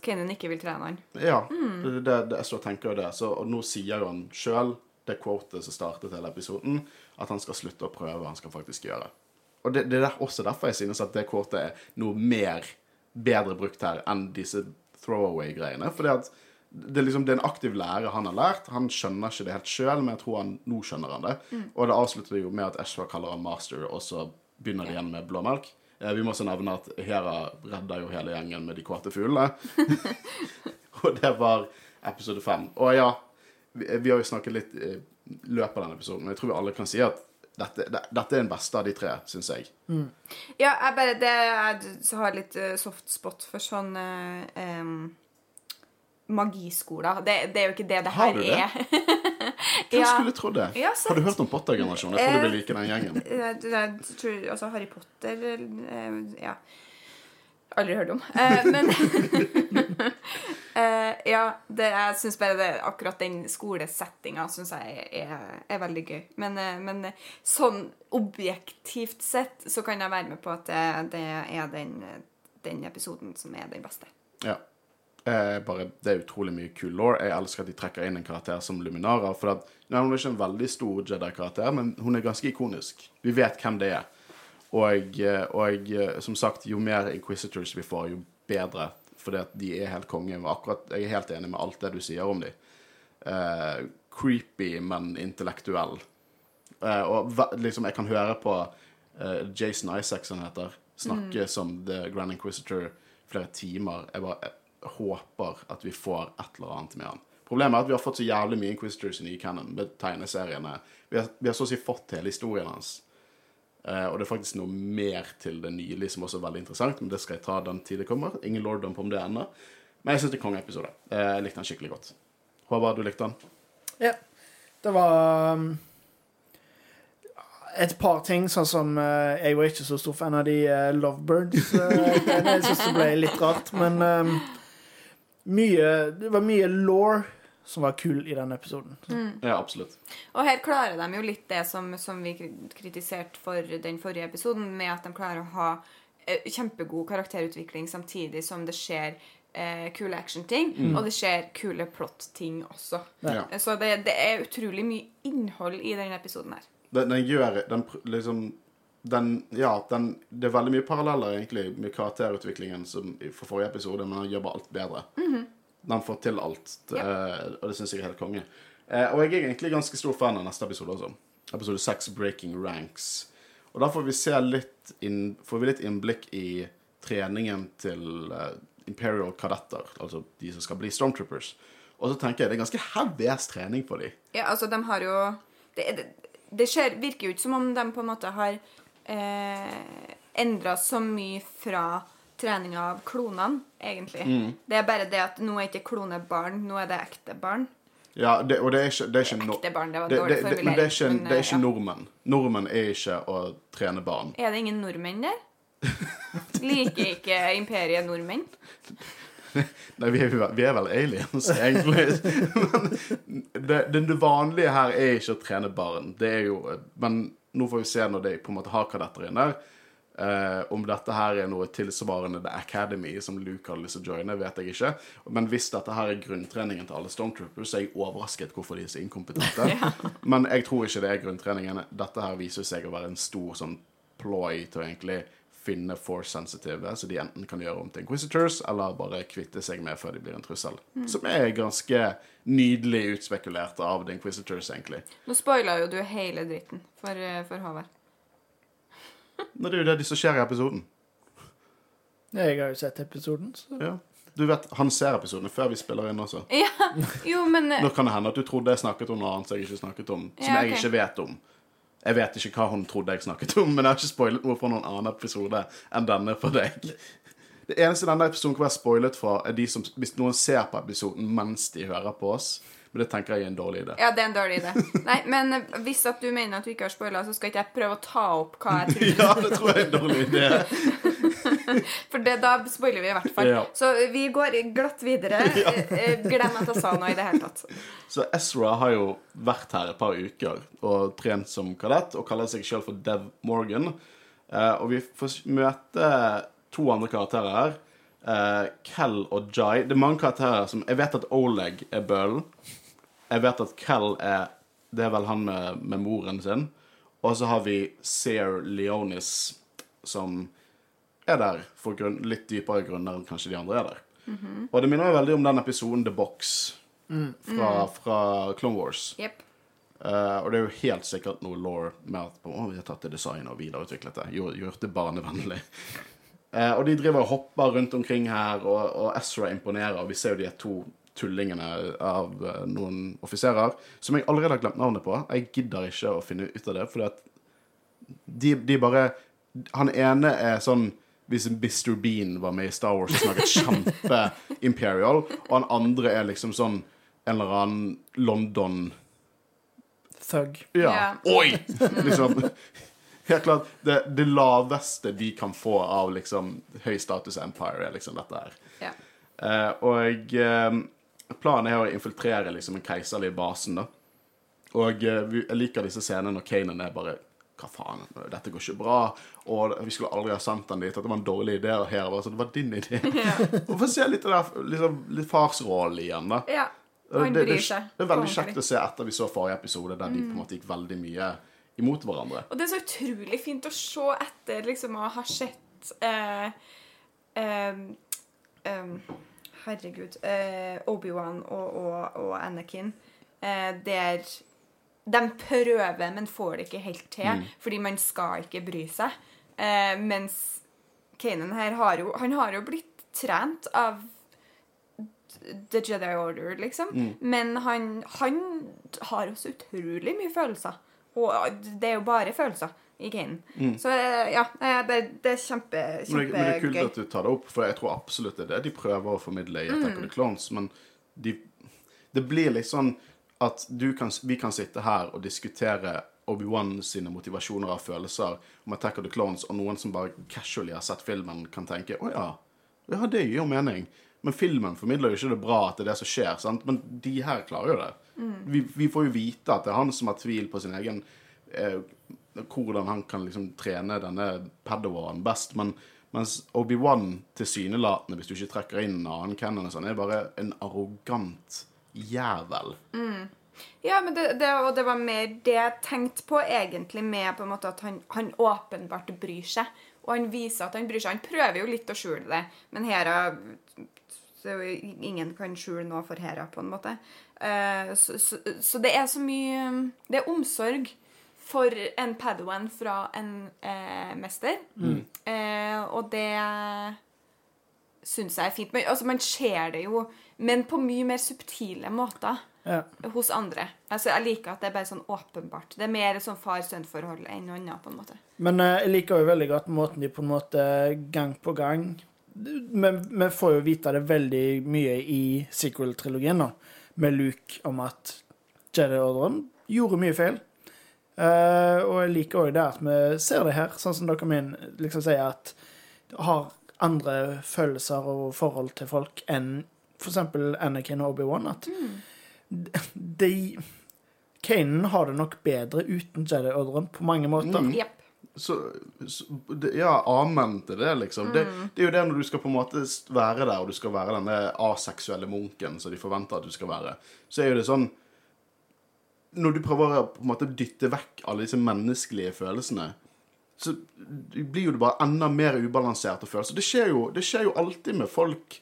Speaker 1: Kanan ikke vil trene han.
Speaker 3: Ja, det, det, det Ezra tenker jo det. Så, og nå sier jo han sjøl, det quotet som startet hele episoden, at han skal slutte å prøve, han skal faktisk gjøre. Og det, det er også derfor jeg synes at det quotet er noe mer bedre brukt her enn disse throwaway-greiene. fordi at det, er liksom, det er en aktiv lærer han har lært. Han skjønner ikke det helt sjøl, men jeg tror han nå skjønner han det. Og det avslutter jo med at Eshwa kaller han master, og så begynner det igjen med blåmelk. Eh, Vi må også nevne at Hera redder jo hele gjengen med de kåte fuglene. (laughs) og det var episode fem. Og ja, vi, vi har jo snakket litt i løpet av denne episoden, men jeg tror vi alle kan si at dette, det, dette er den beste av de tre, syns jeg.
Speaker 1: Ja, jeg bare det, Jeg har litt eh, soft spot for sånn eh, em, magiskoler. Det, det er jo ikke det det
Speaker 3: Har
Speaker 1: her
Speaker 3: du det?
Speaker 1: er. (laughs)
Speaker 3: Hvem
Speaker 1: Ja.
Speaker 3: skulle trodd det?
Speaker 1: Ja,
Speaker 3: har du hørt om Potter-generasjonen? Jeg tror du vil like den gjengen.
Speaker 1: Jeg, tror altså Harry Potter eh, Ja. Aldri hørt om. Eh, men (laughs) eh, Ja, det, jeg syns bare det, akkurat den skolesettinga syns jeg er, er veldig gøy. Men, eh, men sånn objektivt sett så kan jeg være med på at det, det er den, den episoden som er den beste.
Speaker 3: Ja. Eh, bare, det er utrolig mye kul law. Jeg elsker at de trekker inn en karakter som Luminara. For at, nei, Hun er ikke en veldig stor Jedi-karakter, men hun er ganske ikonisk. Vi vet hvem det er. Og, eh, og eh, som sagt, jo mer Inquisitors vi får, jo bedre. Fordi at de er helt konge. Akkurat, jeg er helt enig med alt det du sier om dem. Eh, creepy, men intellektuell. Eh, og liksom, jeg kan høre på eh, Jason Isaacs, han heter, snakke som The Grand Inquisitor flere timer. Jeg bare, håper at vi får et eller annet med han. Problemet er at vi har fått så jævlig mye Inquisitors i nye canon med tegneseriene. Vi har, vi har så å si fått hele historien hans. Uh, og det er faktisk noe mer til det nylig som også er veldig interessant, men det skal jeg ta den tid det kommer. Ingen lordom på om det ennå. Men jeg syns det er kongeepisode. Eh, jeg likte den skikkelig godt. Håvard, du likte den?
Speaker 2: Ja. Det var um, et par ting, sånn som uh, Jeg var ikke så stor fan av de uh, Lovebirds. (laughs) Uh, jeg syns det ble litt rart, men um, mye Det var mye law som var kul i den episoden.
Speaker 3: Ja, absolutt.
Speaker 1: Og her klarer de jo litt det som, som vi kritiserte for den forrige episoden, med at de klarer å ha eh, kjempegod karakterutvikling samtidig som det skjer eh, kule action-ting, og det skjer kule plot-ting også.
Speaker 3: Ja.
Speaker 1: Så det, det er utrolig mye innhold i denne episoden her.
Speaker 3: Den, den gjør den pr- liksom den, ja, den, det er veldig mye paralleller egentlig med karakterutviklingen som for forrige episode, men han gjør bare alt bedre. Den får til alt, det, og det syns jeg er helt konge. Eh, og jeg er egentlig ganske stor fan av neste episode også. Episode 6, 'Breaking Ranks'. Og da får vi se litt inn, får vi litt innblikk i treningen til eh, Imperial kadetter, altså de som skal bli Stormtroopers. Og så tenker jeg det er ganske heavy trening på dem.
Speaker 1: Ja, altså, de har jo Det, det, det skjer, virker jo ikke som om de på en måte har eh, endra så mye fra treninga av klonene, egentlig. Det er bare det at nå er ikke klone barn, nå er det ekte barn.
Speaker 3: Ja, det, og det er ikke, det er ikke no-
Speaker 1: Ekte barn, det var dårlig
Speaker 3: det, men det er ikke,
Speaker 1: men,
Speaker 3: det er ikke
Speaker 1: ja.
Speaker 3: nordmenn. Nordmenn er ikke å trene barn.
Speaker 1: Er det ingen nordmenn der? (laughs) Liker ikke imperiet nordmenn? (laughs)
Speaker 3: Nei, vi er, vi er vel aliens, egentlig. (laughs) Men det, det, det vanlige her er ikke å trene barn. Det er jo Men nå får vi se når de på en måte har kadetter inn der. Uh, om dette her er noe tilsvarende The Academy, som Luke hadde lyst til å joine, vet jeg ikke. Men hvis dette her er grunntreningen til alle Stormtroopers, så er jeg overrasket hvorfor de er så inkompetente. (laughs) Men jeg tror ikke det er grunntreningen. Dette her viser seg å være en stor sånn ploy til å egentlig finne force-sensitive, så de enten kan gjøre om til Inquisitors, eller bare kvitte seg med før de blir en trussel. Som er ganske nydelig utspekulert av The Inquisitors, egentlig.
Speaker 1: Nå spoila jo du hele dritten for, eh, for Håvard.
Speaker 3: Nei, det er jo det som skjer i episoden.
Speaker 2: Jeg har jo sett episoden, så
Speaker 3: Ja. Du vet, Han ser episodene før vi spiller inn også.
Speaker 1: Ja, jo, men eh,
Speaker 3: Nå kan det hende at du trodde jeg snakket om noe annet som jeg ikke snakket om. Som
Speaker 1: Ja,
Speaker 3: jeg ikke vet om. Jeg vet ikke hva hun trodde jeg snakket om, men jeg har ikke spoilet noe fra noen annen episode enn denne for deg. Det eneste denne episoden kan være spoilet fra, er de som, hvis noen ser på episoden mens de hører på oss. Men det tenker jeg er en dårlig idé.
Speaker 1: Ja, det er en dårlig idé. Nei, men hvis at du mener at du ikke har spoila, så skal ikke jeg prøve å ta opp hva jeg (laughs) tror.
Speaker 3: Ja, det tror jeg er en dårlig idé. (laughs) (laughs)
Speaker 1: For det, da spoiler vi i hvert fall.
Speaker 3: Ja.
Speaker 1: Så vi går glatt videre. (laughs) Eh, eh, Glem at jeg sa noe i det hele tatt.
Speaker 3: Så Ezra har jo vært her et par uker og trent som kadett og kaller seg sjøl for Dev Morgan. Eh, og vi får møte to andre karakterer her. Kel Cal og Jai. Det er mange karakterer som Jeg vet at Oleg er bølen. Jeg vet at Kel er Det er vel han med, med moren sin. Og så har vi Sear Leonis, som er der for grunn, litt dypere grunner enn kanskje de andre er der. Og det minner meg veldig om den episoden The Box fra, fra Clone Wars.
Speaker 1: Yep.
Speaker 3: Uh, og det er jo helt sikkert noe law med at oh, vi har tatt det designet og videreutviklet det. Gjort det barnevennlig. Uh, (laughs) og de driver og hopper rundt omkring her, og, og Ezra imponerer. Og vi ser jo de to tullingene av uh, noen offiserer som jeg allerede har glemt navnet på. Jeg gidder ikke å finne ut av det, fordi at de, de bare Han ene er sånn hvis Mr. Bean var med i Star Wars og snakket kjempe-imperial, og han andre er liksom sånn en eller annen London
Speaker 2: Thug.
Speaker 3: ja.
Speaker 1: Yeah.
Speaker 3: Oi! Liksom. Helt klart, det, det laveste de kan få av liksom høy status empire, er liksom dette her.
Speaker 1: Yeah.
Speaker 3: Eh, og eh, planen er å infiltrere liksom en keiserlig basen, da. Og eh, jeg liker disse scenene når Kanan er bare Hva faen, dette går ikke bra. Og vi skulle aldri ha sendt den dit. det var en dårlig idé. Her så det var din idé. (laughs) og få se litt, av det liksom, litt farsrollen igjen, da.
Speaker 1: ja.
Speaker 3: Det, det, det, det er veldig kjekt å se etter vi så forrige episode, der de på en måte gikk veldig mye imot hverandre.
Speaker 1: Og det er så utrolig fint å se etter liksom å ha sett eh, eh, em, Herregud. Eh, Obi-Wan og, og, og Anakin. Eh, der de prøver, men får det ikke helt til, fordi man skal ikke bry seg. Eh, mens Kanan her har jo Han har jo blitt trent av The Jedi Order, liksom. Men han, han har også utrolig mye følelser. Og det er jo bare følelser i Kanen. Så eh, ja, det, det er kjempe,
Speaker 3: Men det, men det er kult
Speaker 1: kjempegøy.
Speaker 3: at du tar det opp, for jeg tror absolutt det er det de prøver å formidle i Attack of the Clones. Men de, det blir litt sånn at du kan, vi kan sitte her og diskutere Obi-Wan sine motivasjoner og følelser om Attack of the Clones, og noen som bare casually har sett filmen, kan tenke å ja, ja, det gir jo mening. Men filmen formidler jo ikke det bra at det er det som skjer, sant? men de her klarer jo det. Vi, vi får jo vite at det er han som har tvil på sin egen eh, hvordan han kan liksom trene denne Padawan best. Men mens Obi-Wan tilsynelatende, hvis du ikke trekker inn en annen canon, sånn, er bare en arrogant jævel.
Speaker 1: Ja, men det, det, og det var mer det jeg tenkte på egentlig med på en måte at han, han åpenbart bryr seg. Og han viser at han bryr seg. Han prøver jo litt å skjule det, men Hera så Ingen kan skjule noe for Hera, på en måte. Uh, så, så, så det er så mye Det er omsorg for en Padawan fra en uh, mester. Eh, og det syns jeg er fint. Men, altså, man ser det jo, men på mye mer subtile måter
Speaker 2: Ja.
Speaker 1: hos andre. Altså, jeg liker at det er bare sånn åpenbart. Det er mer sånn far-sønn-forhold enn noe annet, på en måte.
Speaker 2: Men eh, jeg liker jo veldig godt måten de på en måte gang på gang Men vi får jo vite det veldig mye i sequel-trilogien, nå, med Luke om at Jedi-ordren gjorde mye feil. Eh, og jeg liker òg det at vi ser det her, sånn som dere min liksom sier at har andre følelser og forhold til folk enn f.eks. Anakin og Obi-Wan. At (laughs) de Kanan har det nok bedre uten Jedi-ordren på mange måter.
Speaker 1: Jepp.
Speaker 3: Så, så det, Ja, amen til det, liksom. Det, det er jo det når du skal på en måte være der, og du skal være denne aseksuelle munken som de forventer at du skal være, så er jo det sånn Når du prøver å på en måte dytte vekk alle disse menneskelige følelsene, så blir jo det bare enda mer ubalanserte følelser. det skjer jo, det skjer jo alltid med folk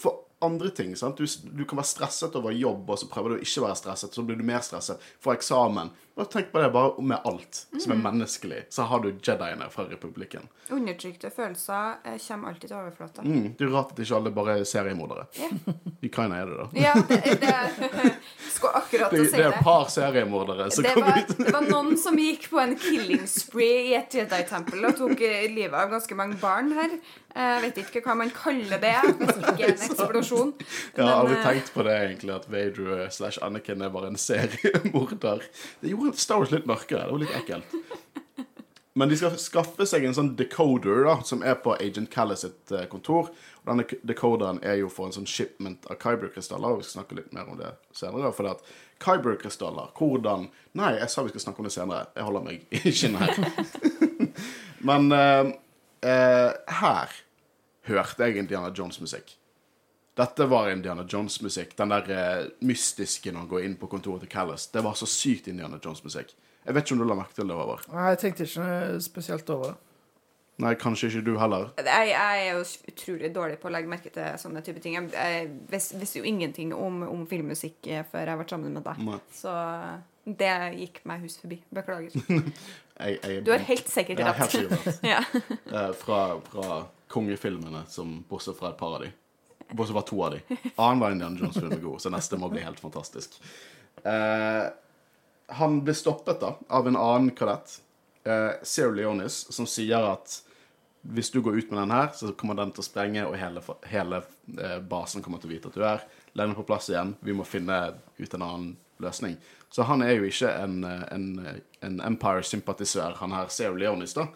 Speaker 3: for andre ting. sant? Du, du kan være stresset over jobb, og så prøver du å ikke være stresset, så blir du mer stresset for eksamen. Bare tenk på det bare med alt som er menneskelig. Så har du Jediene fra Republikken.
Speaker 1: Undertrykte følelser eh, kommer alltid til overflata.
Speaker 3: Mm, det er rart at ikke alle bare er seriemordere.
Speaker 1: Yeah.
Speaker 3: I Kaina er det, da.
Speaker 1: Ja, det, det (laughs) Skulle akkurat
Speaker 3: Det,
Speaker 1: å si
Speaker 3: det er et par seriemordere som
Speaker 1: Det var,
Speaker 3: ut.
Speaker 1: det var noen som gikk på en killing spree i et Jedi-tempel og tok eh, livet av ganske mange barn her. Jeg vet ikke hva man kaller det, hvis ikke en (laughs) eksplosjon.
Speaker 3: Jeg har aldri
Speaker 1: eh,
Speaker 3: tenkt på det, egentlig, at Vader slash Anakin er bare en seriemorder. Det gjorde Star Wars litt mørkere. Det var litt ekkelt. Men de skal skaffe seg en sånn decoder da, som er på Agent Callis sitt eh, kontor. Og denne decoderen er jo for en sånn shipment av Kyber-krystaller. Vi skal snakke litt mer om det senere. For det at Kyber-krystaller, hvordan Nei, jeg sa vi skal snakke om det senere. Jeg holder meg i skinnet her. (laughs) Men eh, eh, her hørte jeg Indiana Jones-musikk. Dette var Indiana Jones-musikk. Den der eh, mystiske når han går inn på kontoret til Callas. Det var så sykt Indiana Jones-musikk. Jeg vet ikke om du la merke til det, Håvard.
Speaker 2: Nei, jeg tenkte ikke spesielt over det.
Speaker 3: Nei, kanskje ikke du heller.
Speaker 1: Jeg, jeg er jo utrolig dårlig på å legge merke til sånne type ting. Jeg, jeg vis- visste jo ingenting om, om filmmusikk eh, før jeg ble sammen med deg.
Speaker 3: Nei.
Speaker 1: Så det gikk meg hus forbi. Beklager. (laughs)
Speaker 3: Jeg, jeg,
Speaker 1: Du har helt sikkert
Speaker 3: Jeg har helt
Speaker 1: rett.
Speaker 3: sikkert rett. (laughs)
Speaker 1: Ja.
Speaker 3: Eh, fra, fra kongefilmene, som, bortsett fra et par av de. Bortsett fra to av de. Annenhver Indiana Jones-film er god, så neste må bli helt fantastisk. Eh, han blir stoppet da av en annen kadett, eh, Sarah Leonis, som sier at hvis du går ut med den her, så kommer den til å sprenge, og hele, hele eh, basen kommer til å vite at du er. Legg den på plass igjen. Vi må finne ut en annen løsning. Så han er jo ikke en, eh, en, en Empire-sympatisør, han her Sarah Leonis, da.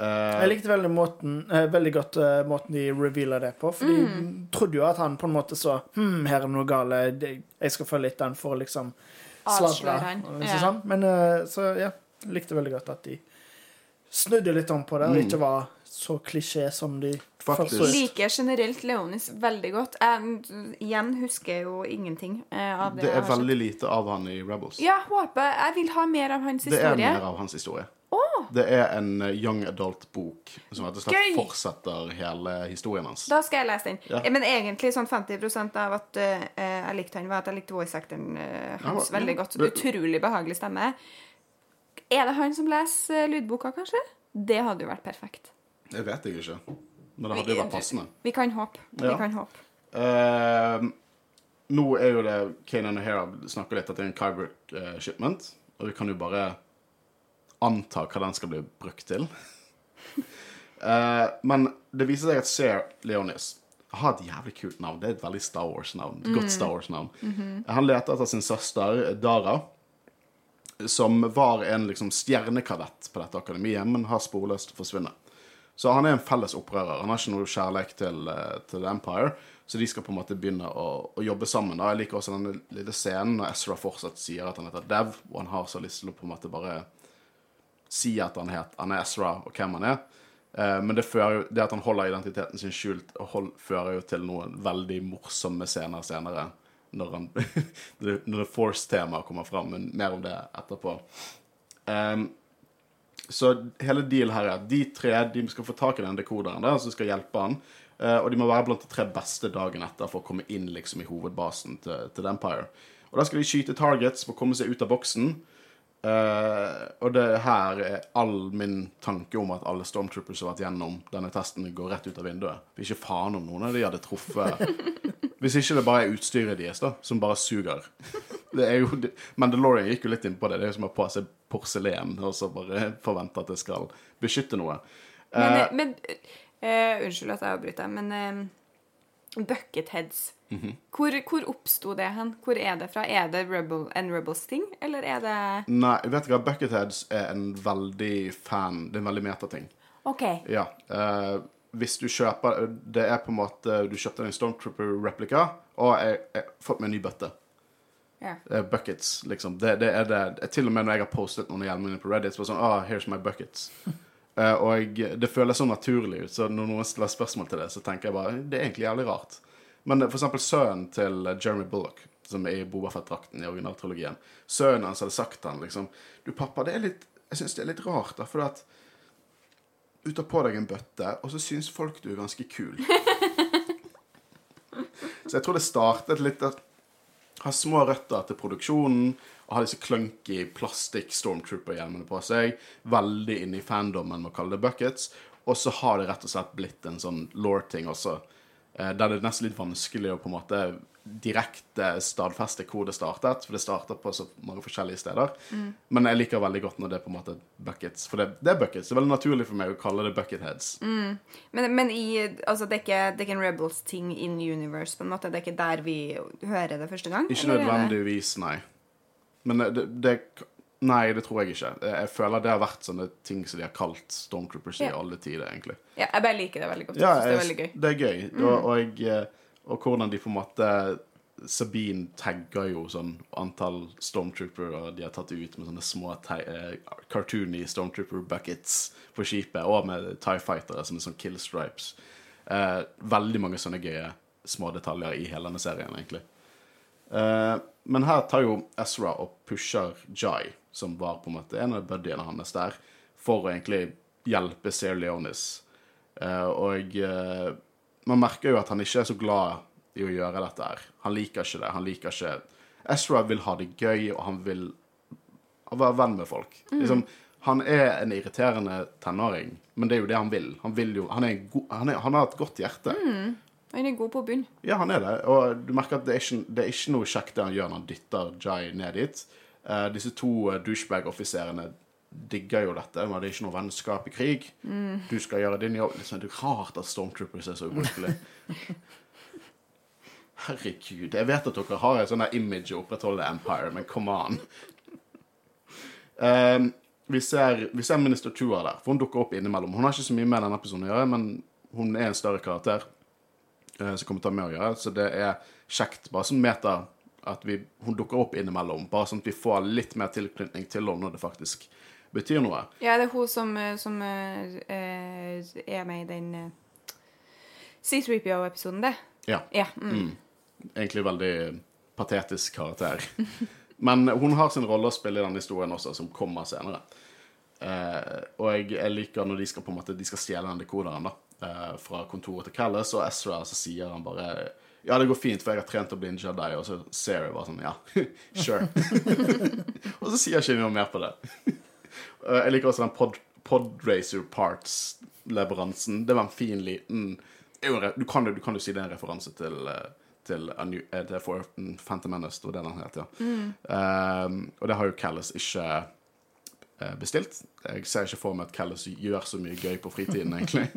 Speaker 3: Eh,
Speaker 2: Jeg likte veldig, måten, eh, veldig godt uh, måten de reveala det på. For de trodde jo at han på en måte så Hm, her er det noe gale. Jeg skal følge litt den for å liksom sladre.
Speaker 1: Ja.
Speaker 2: sånn. Men uh, så ja, likte veldig godt at de snudde litt om på det, og
Speaker 3: Mm.
Speaker 2: ikke var så klisjé som de
Speaker 3: Faktisk.
Speaker 2: først så ut.
Speaker 1: Liker generelt Leonis veldig godt. Jeg igjen husker jeg jo ingenting av det.
Speaker 3: det er veldig lite av han i Rebels.
Speaker 1: Ja, håper Jeg vil ha mer av hans
Speaker 3: Det er mer av hans historie. Det er en eh, young adult-bok som rett og slett fortsetter hele historien hans.
Speaker 1: Da skal jeg lese den.
Speaker 3: Ja.
Speaker 1: Eh, Men egentlig sånn 50% av at uh, jeg likte han, var at jeg likte voice-actoren uh, hans
Speaker 3: Ja,
Speaker 1: veldig godt.
Speaker 3: Det-
Speaker 1: Utrolig behagelig stemme. Er det han som leser uh, lydboka, kanskje? Det hadde jo vært perfekt.
Speaker 3: Det vet jeg ikke. Men det hadde jo vært passende.
Speaker 1: Vi kan håpe.
Speaker 3: Ja.
Speaker 1: Vi kan håpe.
Speaker 3: Uh, nå er jo det Kanan og Hera snakker litt at det er en Kyber shipment, og vi kan jo bare anta hva den skal bli brukt til. uh, (laughs) men det viser seg at Ser Leonis har et jævlig kult navn. Det er et veldig Star Wars-navn. et Godt Star Wars-navn. Han leter etter sin søster Dara, som var en liksom stjernekadett på dette akademiet, men har sporløst forsvunnet. Så han er en felles opprører. Han har ikke noe kjærlighet til, eh, til Empire, så de skal på en måte begynne å, å jobbe sammen. da. Jeg liker også denne lille scenen når Ezra fortsatt sier at han heter Dev, og han har så lyst til å på en måte bare si at han, het, han er Ezra, og hvem han er. Eh, men det, fører, det at han holder identiteten sin skjult, hold, fører jo til noen veldig morsomme scener senere. Når, han, (laughs) når Force-temaet kommer fram, men mer om det etterpå. Um, så hele dealen her er at de tre de skal få tak i den dekoderen der, som skal hjelpe han. Uh, og de må være blant de tre beste dagen etter for å komme inn liksom i hovedbasen til, til Empire. Og da skal de skyte targets for å komme seg ut av boksen. Eh, og det her er all min tanke om at alle Stormtroopers som har vært gjennom denne testen, går rett ut av vinduet. For ikke faen om noen av de hadde truffet (laughs) Hvis ikke det bare er utstyret deres, da, som bare suger. Det er jo, Mandalorian gikk jo litt inn på det. Det er jo som å ha på seg porselen og så bare forvente at det skal beskytte noe.
Speaker 1: Men,
Speaker 3: Eh,
Speaker 1: men uh, Unnskyld at jeg avbryter, men Bucketheads
Speaker 3: -hmm.
Speaker 1: Hvor, hvor oppsto det hen? Hvor er det fra? Er det Rebel, en Rebels-ting, eller er det
Speaker 3: Nei, vet du hva, Bucketheads er en veldig fan Det er en veldig metating.
Speaker 1: OK.
Speaker 3: Ja. eh, hvis du kjøper Det er på en måte Du kjøpte en Stormtrooper-replika, og jeg har fått meg en ny bøtte. Eh, buckets, liksom. Det, det er det. Til og med når jeg har postet noen av hjelmene på Reddit, så var det sånn ah, here's my buckets. Eh, og det føles så naturlig ut, så når noen stiller spørsmål til det, så tenker jeg bare det er egentlig jævlig rart. Men eh, for eksempel sønnen til eh, Jeremy Bullock, som er i Bobafett-drakten i originaltrilogien, sønnen hans hadde sagt til han liksom Du, pappa, det er litt Jeg syns det er litt rart, da, for at du tar på deg en bøtte, og så syns folk du er ganske kul. (laughs) så jeg tror det startet litt at har små røtter til produksjonen og har disse clunky plastikk Stormtrooper-hjelmene på seg. Veldig inne i fandomen med å kalle det buckets. Og så har det rett og slett blitt en sånn law-ting også. eh, Der det er nesten litt vanskelig å på en måte direkte stadfeste hvor det startet. For det starter på så mange forskjellige steder. Men jeg liker veldig godt når det er på en måte buckets. For det, det er buckets. Det er veldig naturlig for meg å kalle det bucketheads.
Speaker 1: Men, men i, altså, det, er ikke, det er ikke en Rebels-ting in universe, på en måte? Det er ikke der vi hører det første gang?
Speaker 3: Ikke nødvendigvis, nei. Men det, det Nei, det tror jeg ikke. Jeg føler det har vært sånne ting som de har kalt Stormtroopers i alle tider, egentlig.
Speaker 1: Ja, jeg bare liker det veldig godt.
Speaker 3: Ja,
Speaker 1: jeg det er veldig gøy.
Speaker 3: det er gøy. Og, og, jeg, og hvordan de på en måte Sabine tagger jo sånn antall stormtroopere de har tatt ut med sånne små eh, cartoony stormtrooper buckets på skipet, og med Tie Fightere som er sånn kill stripes. Eh, veldig mange sånne gøye små detaljer i hele denne serien, egentlig. Eh, men her tar jo Ezra og pusher Jai, som var på en måte en av buddiene hans der, for å egentlig hjelpe Sir Leonis. Eh, og eh, man merker jo at han ikke er så glad i å gjøre dette her. Han liker ikke det. Han liker ikke Ezra vil ha det gøy, og han vil være venn med folk. Liksom, han er en irriterende tenåring, men det er jo det han vil. Han, vil jo, han, go han, er, han har et godt hjerte.
Speaker 1: Han er god på å begynne.
Speaker 3: Ja, han er det. Og du merker at det er ikke, det er ikke noe kjekt det han gjør når han dytter Jai ned dit. Uh, disse to uh, douchebag-offiserene digger jo dette, men det er ikke noe vennskap i krig. Du skal gjøre din jobb. Liksom, det er rart at Stormtroopers er så ubrukelige. (laughs) Herregud. Jeg vet at dere har et sånt image å opprettholde Empire, men come on. Um, vi, ser, vi ser Minister Tua der, for hun dukker opp innimellom. Hun har ikke så mye med denne episoden å gjøre, men hun er en større karakter uh, som kommer til å ha med å gjøre. Så det er kjekt, bare som meta, at vi, hun dukker opp innimellom. Bare sånn at vi får litt mer tilknytning til henne når det faktisk betyr noe.
Speaker 1: Ja, det er hun som, eh, som eh, eh, er med i den eh, C3PO-episoden, det.
Speaker 3: Ja.
Speaker 1: Ja. Mm.
Speaker 3: Egentlig veldig patetisk karakter. (laughs) Men hun har sin rolle å spille i denne historien også, som kommer senere. Eh, og jeg, jeg liker når de skal på en måte De skal stjele den dekoderen da eh, fra kontoret til Callis, og Ezra så sier han bare Ja, det går fint, for jeg har trent å bli en Jedi. Og så ser jeg bare sånn Ja, (laughs) sure. (laughs) og så sier jeg ikke noe mer på det. Eh, jeg liker også den pod, Podracer Parts-leveransen. Det var en fin liten du, kan, jo- du kan jo si det er en referanse til eh, til, A New- eh, For Phantom Menace, og det den heter. ja. Um, og det har jo Callis ikke bestilt. Jeg ser ikke for meg at Callis gjør så mye gøy på fritiden, egentlig.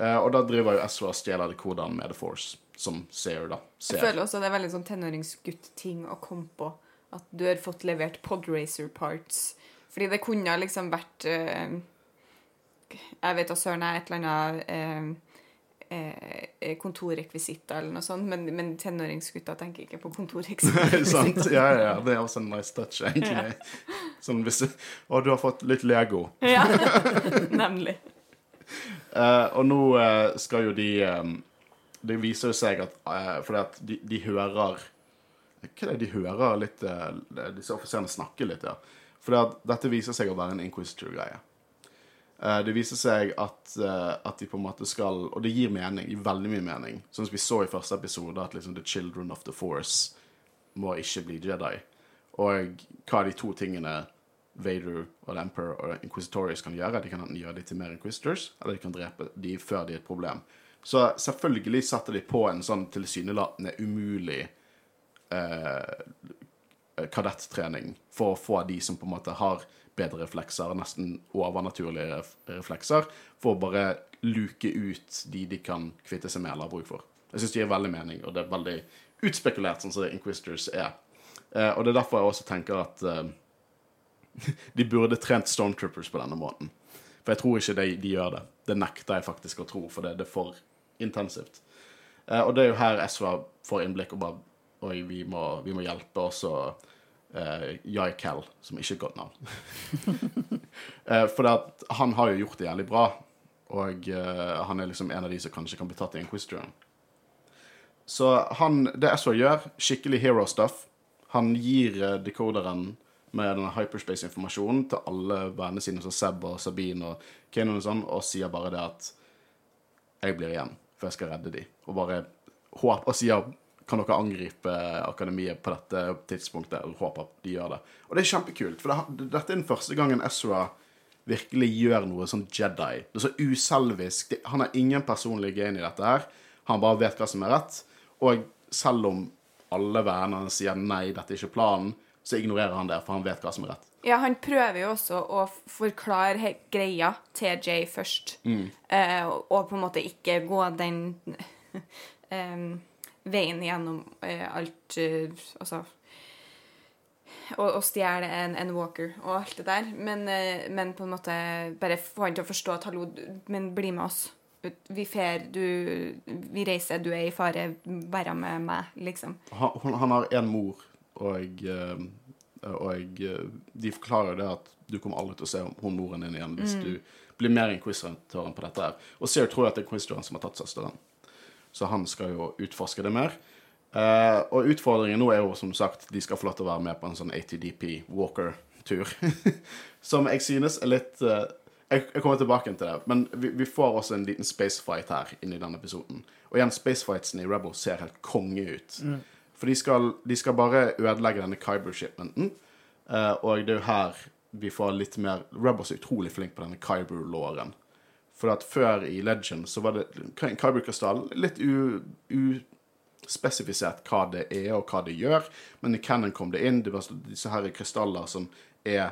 Speaker 3: uh, (laughs) og da driver jo Ezra og stjeler dekoderen med The Force, som ser da.
Speaker 1: Jeg føler også det er veldig sånn tenåringsgutt-ting å komme på. At du har fått levert podracer parts. Fordi det kunne liksom vært eh, Jeg vet da søren jeg et eller annet eh, eh, kontorrekvisitter eller noe sånt, men, men tenåringsgutter tenker ikke på kontorrekvisitter. (laughs) (laughs)
Speaker 3: Ja, ja, ja. Det er også en nice touch, egentlig. Sånn hvis Og du har fått litt Lego.
Speaker 1: ja, (laughs) nemlig.
Speaker 3: Uh, og nå uh, skal jo de um, Det viser jo seg at uh, Fordi at de, de hører Hva er det de hører litt eh, Disse offiserene snakker litt, ja. At dette viser seg å være en Inquisitor-greie. Eh, det viser seg at, eh, at de på en måte skal Og det gir mening. Gir veldig mye mening. Sånn som vi så i første episode, at liksom The Children of the Force må ikke bli Jedi. Og hva er de to tingene Vader og The Emperor og Inquisitorius kan gjøre? De kan enten gjøre de til mer Inquisitors, eller de kan drepe de før de er et problem. Så selvfølgelig setter de på en sånn tilsynelatende umulig eh, kadettrening for å få de som på en måte har bedre reflekser, nesten overnaturlige reflekser, for å bare luke ut de de kan kvitte seg med eller ha bruk for. Jeg syns det gir veldig mening, og det er veldig utspekulert, sånn som det Inquisitors er. Eh, og det er derfor jeg også tenker at eh, (laughs) de burde trent Stormtroopers på denne måten. For jeg tror ikke de, de gjør det. Det nekter jeg faktisk å tro, for det, det er for intensivt. Eh, og det er jo her SV får innblikk og bare Oi, vi må, vi må hjelpe også uh, Jaikel, som ikke er et godt navn. (laughs) uh, for at han har jo gjort det jævlig bra, og uh, han er liksom en av de som kanskje kan bli tatt i en quiz -turn. Så han, det SO gjør, skikkelig hero stuff. Han gir uh, decoderen med denne hyperspace-informasjonen til alle vennene sine, som Seb og Sabine og Kanon og sånn, og sier bare det at jeg blir igjen, for jeg skal redde de. Og bare håper og sier kan dere angripe akademiet på dette tidspunktet, og håper at de gjør det. Og det er kjempekult, for det, dette er den første gangen Ezra virkelig gjør noe som Jedi. Det er så uselvisk. Han har ingen personlig gain i dette her. Han bare vet hva som er rett. Og selv om alle vennene sier nei, dette er ikke planen, så ignorerer han det, for han vet hva som er rett.
Speaker 1: Ja, han prøver jo også å forklare greia til Jay først. Eh, og, på en måte ikke gå den (laughs) em, veien gjennom eh, alt eh, Altså å, å stjele en, en walker og alt det der. Men, eh, men på en måte bare få han til å forstå at hallo, men bli med oss. Vi fer, du Vi reiser, du er i fare. Være med meg, liksom.
Speaker 3: Han, han har én mor, og, eh, og de forklarer det at du kommer aldri til å se hun moren din igjen hvis du blir mer inquisitoren på dette her. Og Sear tror jeg at det er inquisitoren som har tatt søsteren. Så han skal jo utforske det mer. Uh, og utfordringen nå er jo som sagt de skal få lov til å være med på en sånn ATDP Walker-tur. (laughs) som jeg synes er litt uh, jeg, jeg kommer tilbake til det, men vi, vi får også en liten spacefight her inni denne episoden. Og igjen, spacefightsen i Rebels ser helt konge ut. For de skal, de skal bare ødelegge denne Kyber-shipmenten. uh, og det er jo her vi får litt mer Rebels er utrolig flink på denne Kyber-låren. For at før i Legend så var det Kyber-krystall litt u, uspesifisert hva det er og hva det gjør. Men i Cannon kom det inn. Det var disse her krystaller som er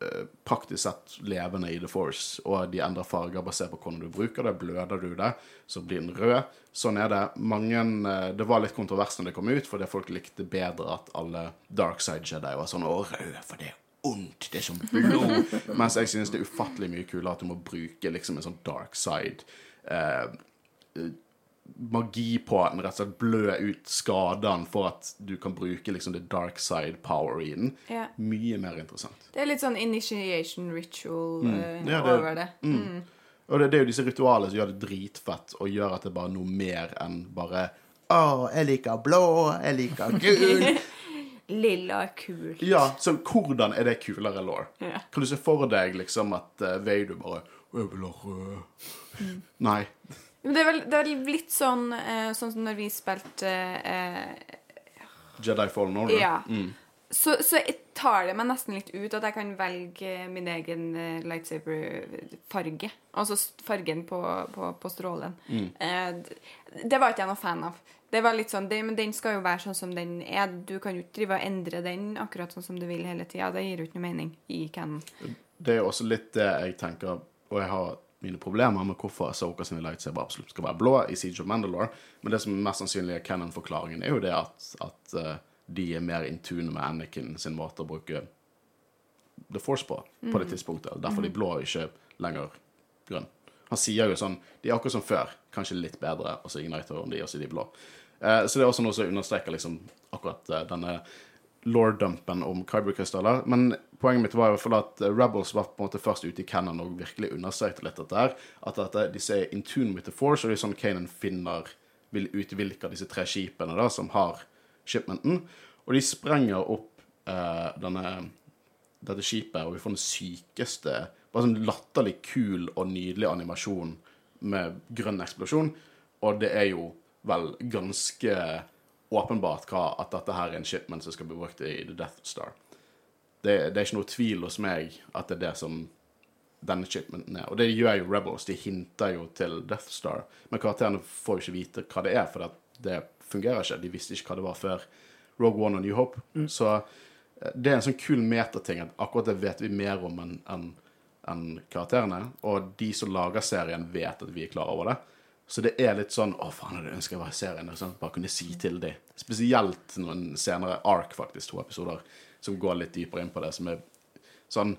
Speaker 3: eh, praktisk sett levende i The Force, og de endrer farger basert på hvordan du bruker det. Bløder du det, så blir den rød. Sånn er det. Mange, eh, det var litt kontrovers når det kom ut, fordi folk likte bedre at alle Dark Side Jedi var sånn Å, rød, for det ondt. Det er som blod. Mens jeg synes det er ufattelig mye kulere at du må bruke liksom en sånn dark side eh, magi på den, rett og slett blø ut skadene for at du kan bruke liksom the dark side power i den.
Speaker 1: Ja.
Speaker 3: Mye mer interessant.
Speaker 1: Det er litt sånn initiation ritual eh,
Speaker 3: Ja, det-
Speaker 1: over det. Mm.
Speaker 3: Og det, det er jo disse ritualene som gjør det dritfett, og gjør at det bare er noe mer enn bare Å, jeg liker blå, jeg liker gul. (laughs)
Speaker 1: Lilla er kult.
Speaker 3: ja, så hvordan er det kulere law?
Speaker 1: Ja.
Speaker 3: Kan du se for deg liksom at uh, Veidu bare «Å, Jeg vil ha rød. Nei.
Speaker 1: Men det er vel det er litt sånn uh, sånn som når vi spilte uh,
Speaker 3: Jedi Fallen Order.
Speaker 1: Ja.
Speaker 3: Mm.
Speaker 1: Så, så jeg tar det meg nesten litt ut at jeg kan velge min egen lightsaber-farge. Altså fargen på, på, på strålen. Mm. det var ikke jeg noe fan av. Det var litt sånn, det, Men den skal jo være sånn som den er. Du kan jo ikke drive og endre den akkurat sånn som du vil hele tida. Det gir jo ikke noe mening i canon.
Speaker 3: Det er jo også litt det jeg tenker, og jeg har mine problemer med hvorfor Asoka sine lightsaber absolutt skal være blå i Siege of Mandalore, men det som er mest sannsynlig er canon-forklaringen, er jo det at, at eh, de er mer in tune med Anakin sin måte å bruke The Force på, på det tidspunktet. Derfor de blå ikke lenger grønn. Han sier jo sånn De er akkurat som før, kanskje litt bedre, og så igniter de, og så er de blå. Eh, så det er også noe som understreker liksom akkurat eh, denne law-dumpen om Kyber-krystaller. Men poenget mitt var i hvert fall at eh, Rebels var på en måte først ute i Cannon og virkelig understrekte litt dette her. At dette, disse er in tune with the force, og det er sånn Kanan finner vil utvilke disse tre skipene da, som har shipmenten. Og de sprenger opp eh, denne, dette skipet, og vi får den sykeste Bare sånn latterlig kul og nydelig animasjon med grønn eksplosjon. Og det er jo vel ganske åpenbart hva, at dette her er en shipment som skal bli brukt i The Death Star. Det, det er ikke noe tvil hos meg at det er det som denne shipmenten er. Og det gjør jo Rebels. De hinter jo til Death Star. Men karakterene får jo ikke vite hva det er, for det, det fungerer ikke. De visste ikke hva det var før Rogue One og New Hope. Så eh, det er en sånn kul metating at akkurat det vet vi mer om enn enn- enn karakterene. Og de som lager serien, vet at vi er klar over det. Så det er litt sånn Å, faen, jeg ønsker jeg var i serien. Sånn, bare kunne si til dem. Spesielt noen senere Ark, faktisk, to episoder, som går litt dypere inn på det, som er sånn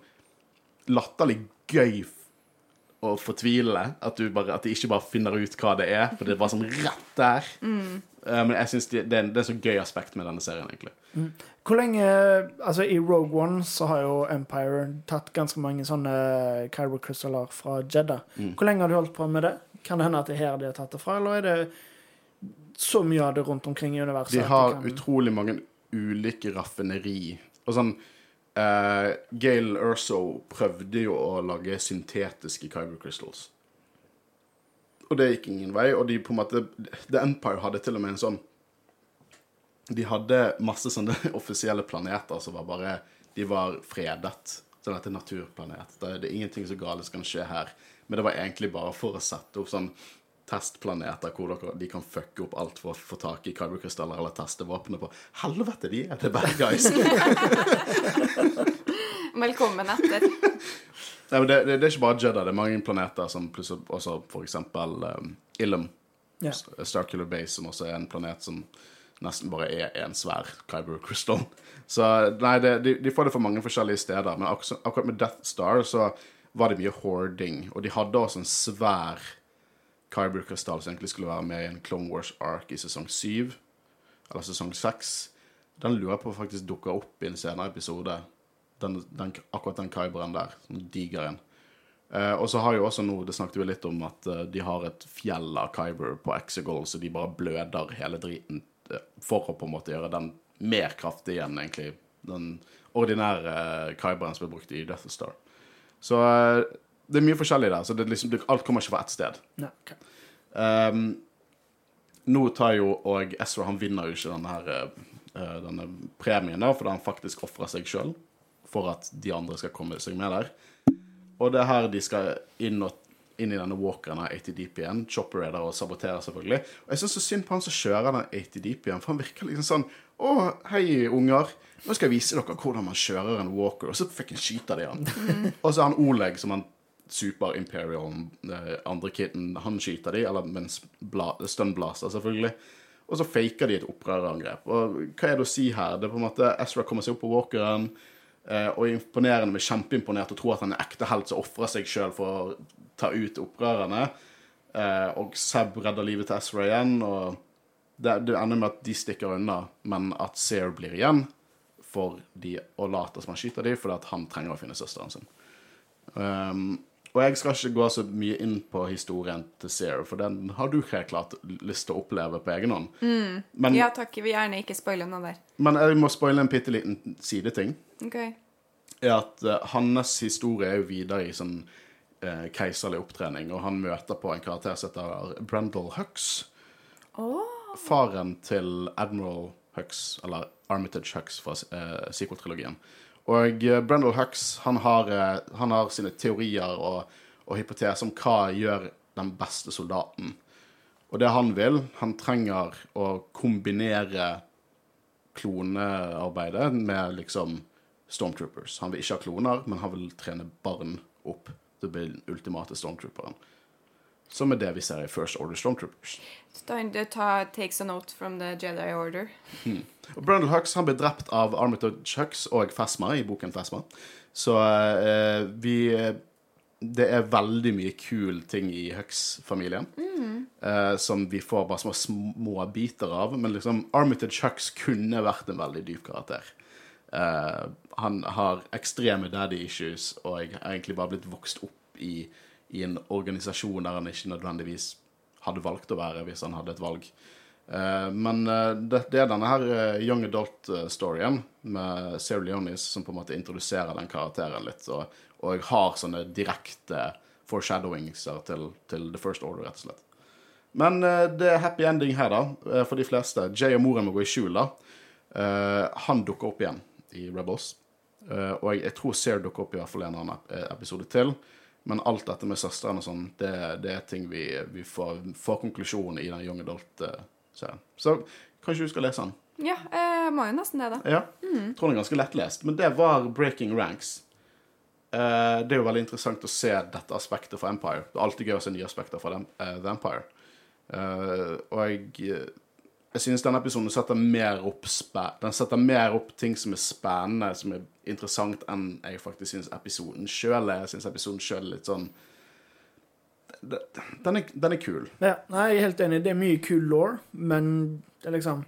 Speaker 3: latterlig gøy å fortvile. At, du bare, at de ikke bare finner ut hva det er, for det bare sånn rett der. Eh, men jeg synes det, det, er en, det er en så gøy aspekt med denne serien, egentlig.
Speaker 2: Hvor lenge Altså, i Rogue One så har jo Empire tatt ganske mange sånne Kyber-krystaller fra Jedda.
Speaker 3: Mm.
Speaker 2: Hvor lenge har de holdt på med det? Kan det hende at det er her de har tatt det fra, eller er det så mye av det rundt omkring i universet?
Speaker 3: De har
Speaker 2: kan-
Speaker 3: utrolig mange ulike raffineri. Og sånn uh, Gail Erso prøvde jo å lage syntetiske Kyber Crystals. Og det gikk ingen vei. Og de på en måte The Empire hadde til og med en sånn De hadde masse sånne (laughs) offisielle planeter som var bare De var fredet. Sånn at det er naturplanet. Det, det er ingenting så galt som kan skje her. Men det var egentlig bare for å sette opp sånn testplaneter hvor dere, de kan fucke opp alt for å få tak i kyberkrystaller eller teste våpenet på. Helvete, de er the bad guys! (laughs)
Speaker 1: Velkommen etter. (laughs)
Speaker 3: Nei, men det, det, det er ikke bare Jeddah, det er mange planeter som plutselig også for eksempel um, Ilum,
Speaker 2: Yeah.
Speaker 3: Starkiller Base, som også er en planet som nesten bare er en svær Kyber Crystal. Så nei, det, de, de får det fra mange forskjellige steder. Men akkurat, akkurat med Death Star så var det mye hoarding, og de hadde også en svær Kyber Crystal som egentlig skulle være med i en Clone Wars Ark i sesong 7, eller sesong 6. Den lurer jeg på faktisk dukker opp i en senere episode. Den, den, akkurat den Kyberen der. Sånn diger en. Eh, og så har jo også nå, det snakket vi litt om, at uh, de har et fjell av Kyber på Exegol, så de bare bløder hele driten for å på en måte gjøre den mer kraftig enn egentlig den ordinære eh, Kyberen som ble brukt i Death Star. Så eh, det er mye forskjellig der, så det liksom, alt kommer ikke fra ett sted.
Speaker 2: Ja, okay.
Speaker 3: um, nå tar jo og Ezra han vinner jo ikke denne, her, eh, denne premien, da, fordi han faktisk ofrer seg sjøl for at de andre skal komme seg med der. Og det er her de skal inn, og, inn i denne walkeren av ATDP-en. Chopper er der og saboterer, selvfølgelig. Og jeg syns så synd på han som kjører den ATDP-en, for han virker liksom sånn Å, hei, unger. Nå skal jeg vise dere hvordan man kjører en walker. Og så fikk han skyte det i han. og så er han Oleg, som han Super Imperial, eh, andre kitten, han skyter de, eller bla- stunblaster, selvfølgelig. Og så faker de et opprørerangrep. Og hva er det å si her? Det er på en måte Ezra kommer seg opp på walkeren, og er imponerende med kjempeimponert og tror at han er ekte helt som ofrer seg sjøl for å ta ut opprørerne. Eh, og Seb redder livet til Ezra igjen, og det, det ender med at de stikker unna, men at Sear blir igjen for de, og later som han skyter de, fordi at han trenger å finne søsteren sin. Um, og jeg skal ikke gå så mye inn på historien til Zero, for den har du helt klart lyst til å oppleve på egen hånd. Men,
Speaker 1: Ja takk, vi vil gjerne ikke spoile noe der.
Speaker 3: men jeg må spoile en bitte liten sideting.
Speaker 1: Ok.
Speaker 3: Er at uh, hans historie er jo videre i sånn uh, keiserlig opptrening, og han møter på en karakter som heter Brendel Hux. Faren til Admiral Hux, eller Armitage Hux fra uh, sequel-trilogien. Og uh, Brendel Hux han har, eh, han har sine teorier og, og hypoteser om hva gjør den beste soldaten. Og det han vil, han trenger å kombinere klonearbeidet med liksom stormtroopers. Han vil ikke ha kloner, men han vil trene barn opp til å bli den ultimate stormtrooperen. Som er det vi ser i First Order Stormtroopers.
Speaker 1: Stein det tar, takes a note from the Jedi Order.
Speaker 3: Og Brundle Hux han ble drept av Armitage Hux og Phasma i boken Phasma. Så eh, vi Det er veldig mye kul ting i Hux-familien eh, som vi får bare små små biter av. Men liksom Armitage Hux kunne vært en veldig dyp karakter. Eh, han har ekstreme daddy issues og er egentlig bare blitt vokst opp i, i en organisasjon der han ikke nødvendigvis hadde valgt å være hvis han hadde et valg. Eh, men eh, det, det er denne her eh, young adult-storyen med Sarah Leonis som på en måte introduserer den karakteren litt, og, og har sånne direkte foreshadowingser til, til The First Order, rett og slett. Men det er happy ending her, da, for de fleste. Jay og moren må gå i skjul, da. Han dukker opp igjen i Rebels. Og jeg, jeg tror Sarah dukker opp i hvert fall en annen episode til. Men alt dette med søsteren og sånn, det, det er ting vi, vi får, får konklusjonen i den Young Adult-serien. Så kanskje du skal lese den?
Speaker 1: Ja, jeg må jo nesten det, da.
Speaker 3: Ja. Jeg tror den er ganske lettlest. Men det var Breaking Ranks. Eh, det er jo veldig interessant å se dette aspektet fra Empire. Det er alltid gøy å se nye aspekter fra dem, eh, The Empire. Eh, og jeg, jeg synes denne episoden setter mer opp Den setter mer opp ting som er spennende, som er interessant, enn jeg faktisk synes episoden sjøl er. Jeg synes episoden sjøl er litt sånn den er, den er kul.
Speaker 2: Ja, nei, jeg er helt enig. Det er mye kul law, men det er liksom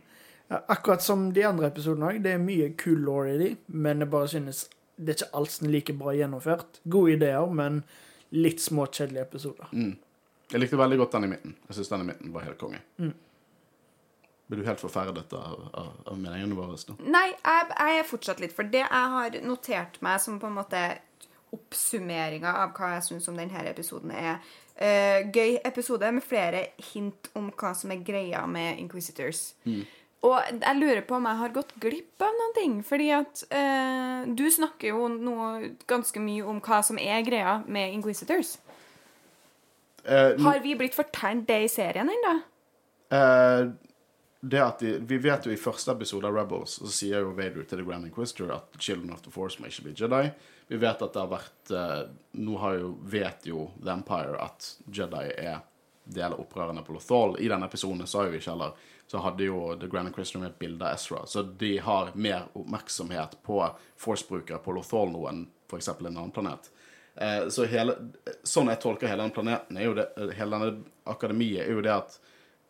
Speaker 2: Akkurat som de andre episodene òg. Det er mye kul law i de, men jeg bare synes det er ikke alt som er like bra gjennomført. Gode ideer, men litt små, kjedelige episoder.
Speaker 3: Mm. Jeg likte veldig godt den i midten. Jeg synes den i midten var helt konge.
Speaker 2: Mm.
Speaker 3: Blir du helt forferdet av, av, av meningene våre? da?
Speaker 1: Nei, jeg, jeg er fortsatt litt For det jeg har notert meg som på en måte oppsummeringa av hva jeg syns om denne episoden, er Uh, gøy episode med flere hint om hva som er greia med Inquisitors. Og jeg lurer på om jeg har gått glipp av noen ting. Fordi at uh, du snakker jo nå ganske mye om hva som er greia med Inquisitors.
Speaker 3: Uh,
Speaker 1: Har vi blitt fortalt det i serien ennå?
Speaker 3: eh, det at de, Vi vet jo i første episode av Rebels så sier jo Vader til The Grand Inquisitor at Children of the Force må ikke bli Jedi. Vi vet at det har vært eh, Nå har jo, vet jo The Empire at Jedi er del av opprørerne på Lothal. I denne episoden sa vi ikke heller så hadde jo The Grand Inquisitor et bilde av Ezra. Så de har mer oppmerksomhet på Force-brukere på Lothal nå enn f.eks. en annen planet. Eh, så hele, sånn jeg tolker hele den planeten, er jo det, hele denne akademiet, er jo det at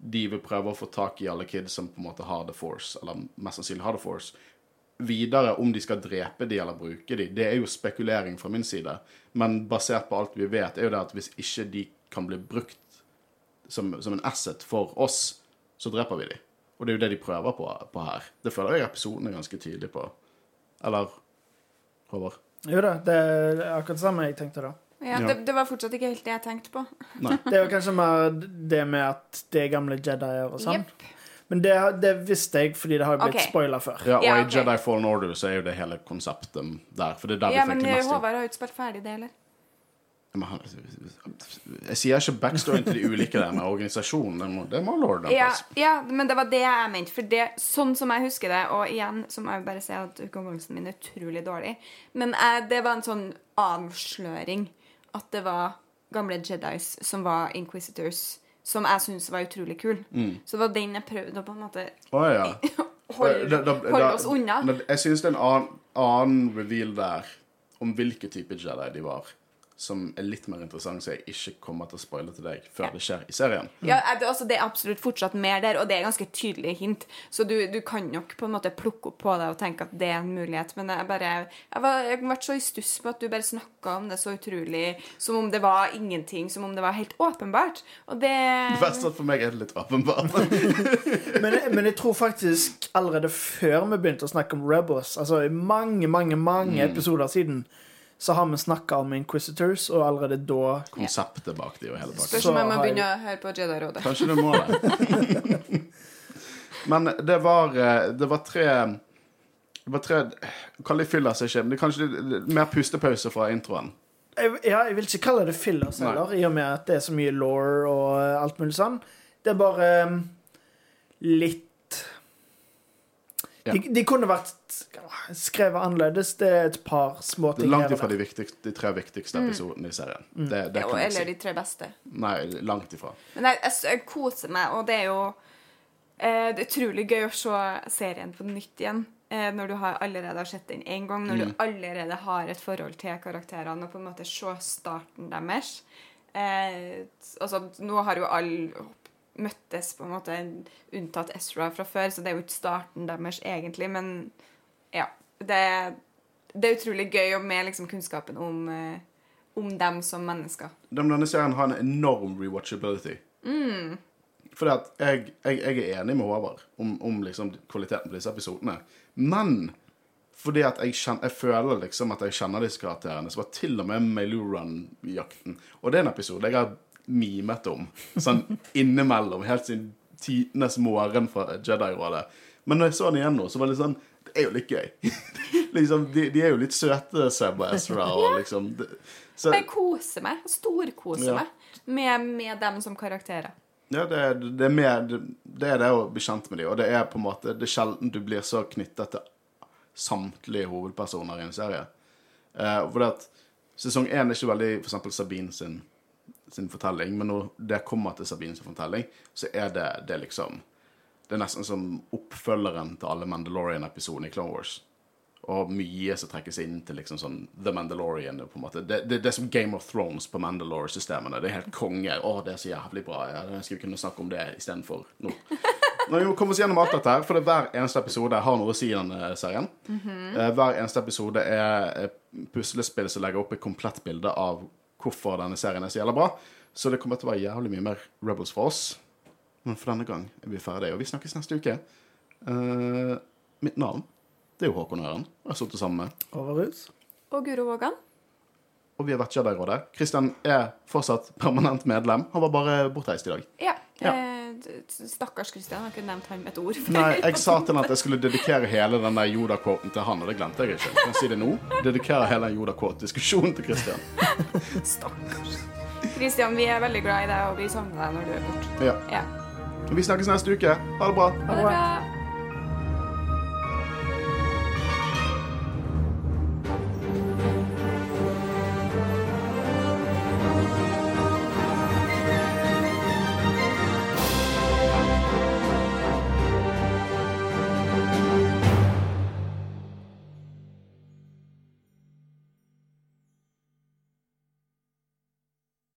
Speaker 3: de vil prøve å få tak i alle kids som på en måte har The Force, eller mest sannsynlig har The Force. Videre, om de skal drepe de eller bruke de, det er jo spekulering fra min side. Men basert på alt vi vet, er jo det at hvis ikke de kan bli brukt som, som en asset for oss, så dreper vi de. Og det er jo det de prøver på, på her. Det føler jeg episoden er ganske tydelig på. Eller Håvard?
Speaker 2: Jo da, det er akkurat det samme jeg tenkte da.
Speaker 1: Ja,
Speaker 3: Ja.
Speaker 1: det, det var fortsatt ikke helt det jeg tenkte på.
Speaker 3: Nei. (laughs)
Speaker 2: Det er jo kanskje mer det med at det er gamle Jedier og sånn.
Speaker 1: Yep.
Speaker 2: Men det, det visste jeg fordi det har blitt
Speaker 1: okay.
Speaker 2: spoila før.
Speaker 3: Ja, og
Speaker 1: Ja,
Speaker 3: i. Jedi Fallen Order så er jo det hele konseptet der. For det er der
Speaker 1: Ja,
Speaker 3: vi
Speaker 1: men
Speaker 3: fikk det
Speaker 1: eh,
Speaker 3: meste.
Speaker 1: Håvard har jo ikke spilt ferdig det
Speaker 3: eller? Han- Jeg sier ikke backstoryen til de ulike der med organisasjonen. Det må, må
Speaker 1: Ja, ja, men det var det jeg mente. For det, sånn som jeg husker det, og igjen så må jeg bare si at hukommelsen min er utrolig dårlig, men jeg, det var en sånn avsløring at det var gamle Jedis som var Inquisitors, som jeg syntes var utrolig kul. Så det var den jeg prøvde å på en måte
Speaker 3: Å ja. (laughs)
Speaker 1: holde, holde oss unna.
Speaker 3: Jeg syns det er en annen, annen reveal der om hvilke type Jedi de var, som er litt mer interessant, så jeg ikke kommer til å spoile til deg før det skjer i serien.
Speaker 1: Ja, det, altså, det er absolutt fortsatt mer der, og det er ganske tydelige hint. Så du, du kan nok på en måte plukke opp på det og tenke at det er en mulighet. Men jeg bare Jeg var jeg ble så i stuss på at du bare snakka om det så utrolig som om det var ingenting, som om det var helt åpenbart. Og det
Speaker 3: Det verste er at for meg er det litt åpenbart. (laughs)
Speaker 2: Men, men jeg tror faktisk allerede før vi begynte å snakke om Rebels, altså i mange, mange, mange episoder siden, så har vi snakka om Inquisitors, og allerede da
Speaker 3: Konseptet bak de og hele pakken.
Speaker 1: Spørs
Speaker 2: Så
Speaker 1: om jeg må begynne å høre på Jedi-rådet.
Speaker 3: Kanskje du må det. Men det var, eh, det var tre Bare tre Kall det fillers, ikke, men det er kanskje mer pustepause fra introen.
Speaker 2: Jeg, ja, jeg vil ikke kalle det fillers
Speaker 3: Nei.
Speaker 2: heller, i og med at det er så mye law og eh, alt mulig sånn. Det er bare um, litt
Speaker 3: Ja.
Speaker 2: de, de kunne vært skrevet annerledes. Det er et par små
Speaker 3: Det er
Speaker 2: ting
Speaker 3: langt ifra de, viktigste, de tre viktigste episodene i serien. Det, det
Speaker 1: Jo, eller
Speaker 3: si.
Speaker 1: de tre beste.
Speaker 3: Nei, langt ifra.
Speaker 1: Men jeg, jeg, jeg koser meg, og det er jo eh, Det er utrolig gøy å se serien på nytt igjen. Eh, når du har allerede har sett den én gang, når
Speaker 3: Mm.
Speaker 1: du allerede har et forhold til karakterene, og på en måte se starten deres. Eh, altså, nå har jo alle møttes, på en måte, unntatt Ezra fra før, så det er jo ikke starten deres egentlig, men ja. Det, det er utrolig gøy, med liksom kunnskapen om, eh, om dem som mennesker.
Speaker 3: De, Denne serien har en enorm rewatchability. Fordi at jeg, jeg, jeg er enig med Håvard om, om liksom kvaliteten på disse episodene. Men fordi at jeg, kjenner, jeg føler liksom at jeg kjenner disse karakterene, så var til og med Mailu Run-jakten Og det er en episode jeg har mimet om sånn (laughs) innimellom, helt siden tidenes morgen fra Jedi-rådet. Men når jeg så den igjen nå, så var det sånn er jo litt gøy. (laughs) liksom, de, de er jo litt søte, Seb og Ezra, og liksom de, så,
Speaker 1: Jeg koser meg. Storkoser
Speaker 3: Ja.
Speaker 1: meg med, med dem som karakterer.
Speaker 3: Ja, det, det, er mer, det, er det å bli kjent med dem, og det er på en måte Det er sjelden du blir så knyttet til samtlige hovedpersoner i en serie. Eh, for at sesong én er ikke veldig for eksempel Sabine sin, sin fortelling, men når det kommer til Sabine sin fortelling, så er det, det liksom Det er nesten som oppfølgeren til alle Mandalorian-episodene i Clone Wars. Og mye som trekkes inn til liksom sånn The Mandalorian. på en måte. Det, det, det er som Game of Thrones på Mandalore-systemene. Det er helt konge. Å, det er så jævlig bra. Jeg skulle kunne snakke om det istedenfor nå. Nå vi komme oss gjennom alt dette her, for det er hver eneste episode har noe å si i denne serien. Eh, hver eneste episode er puslespill som legger opp et komplett bilde av hvorfor denne serien er så jævla bra. Så det kommer til å være jævlig mye mer Rebels for oss. Men for denne gang er vi ferdige, og vi snakkes neste uke. Uh, mitt navn det er jo Håkon Øren. Jeg har sittet sammen med.
Speaker 2: Overhus.
Speaker 1: Og Guro Vågan.
Speaker 3: Og vi har vært Jedi-rådet. Kristian er fortsatt permanent medlem. Han var bare bortreist i dag.
Speaker 1: Ja.
Speaker 3: Ja.
Speaker 1: Eh, stakkars Kristian. Har ikke nevnt ham et ord.
Speaker 3: Nei, jeg sa til han at jeg skulle dedikere hele den der Joda-quoten til han, og det glemte jeg ikke. Kan jeg si det nå? Dedikere hele den Joda-quote-diskusjonen til Kristian. (laughs)
Speaker 1: Stakkars. Kristian, vi er veldig glad i deg, og vi savner deg når du er borte.
Speaker 3: Ja.
Speaker 1: Ja.
Speaker 3: Vi snakkes neste uke. Ha det bra.
Speaker 1: Ha det bra.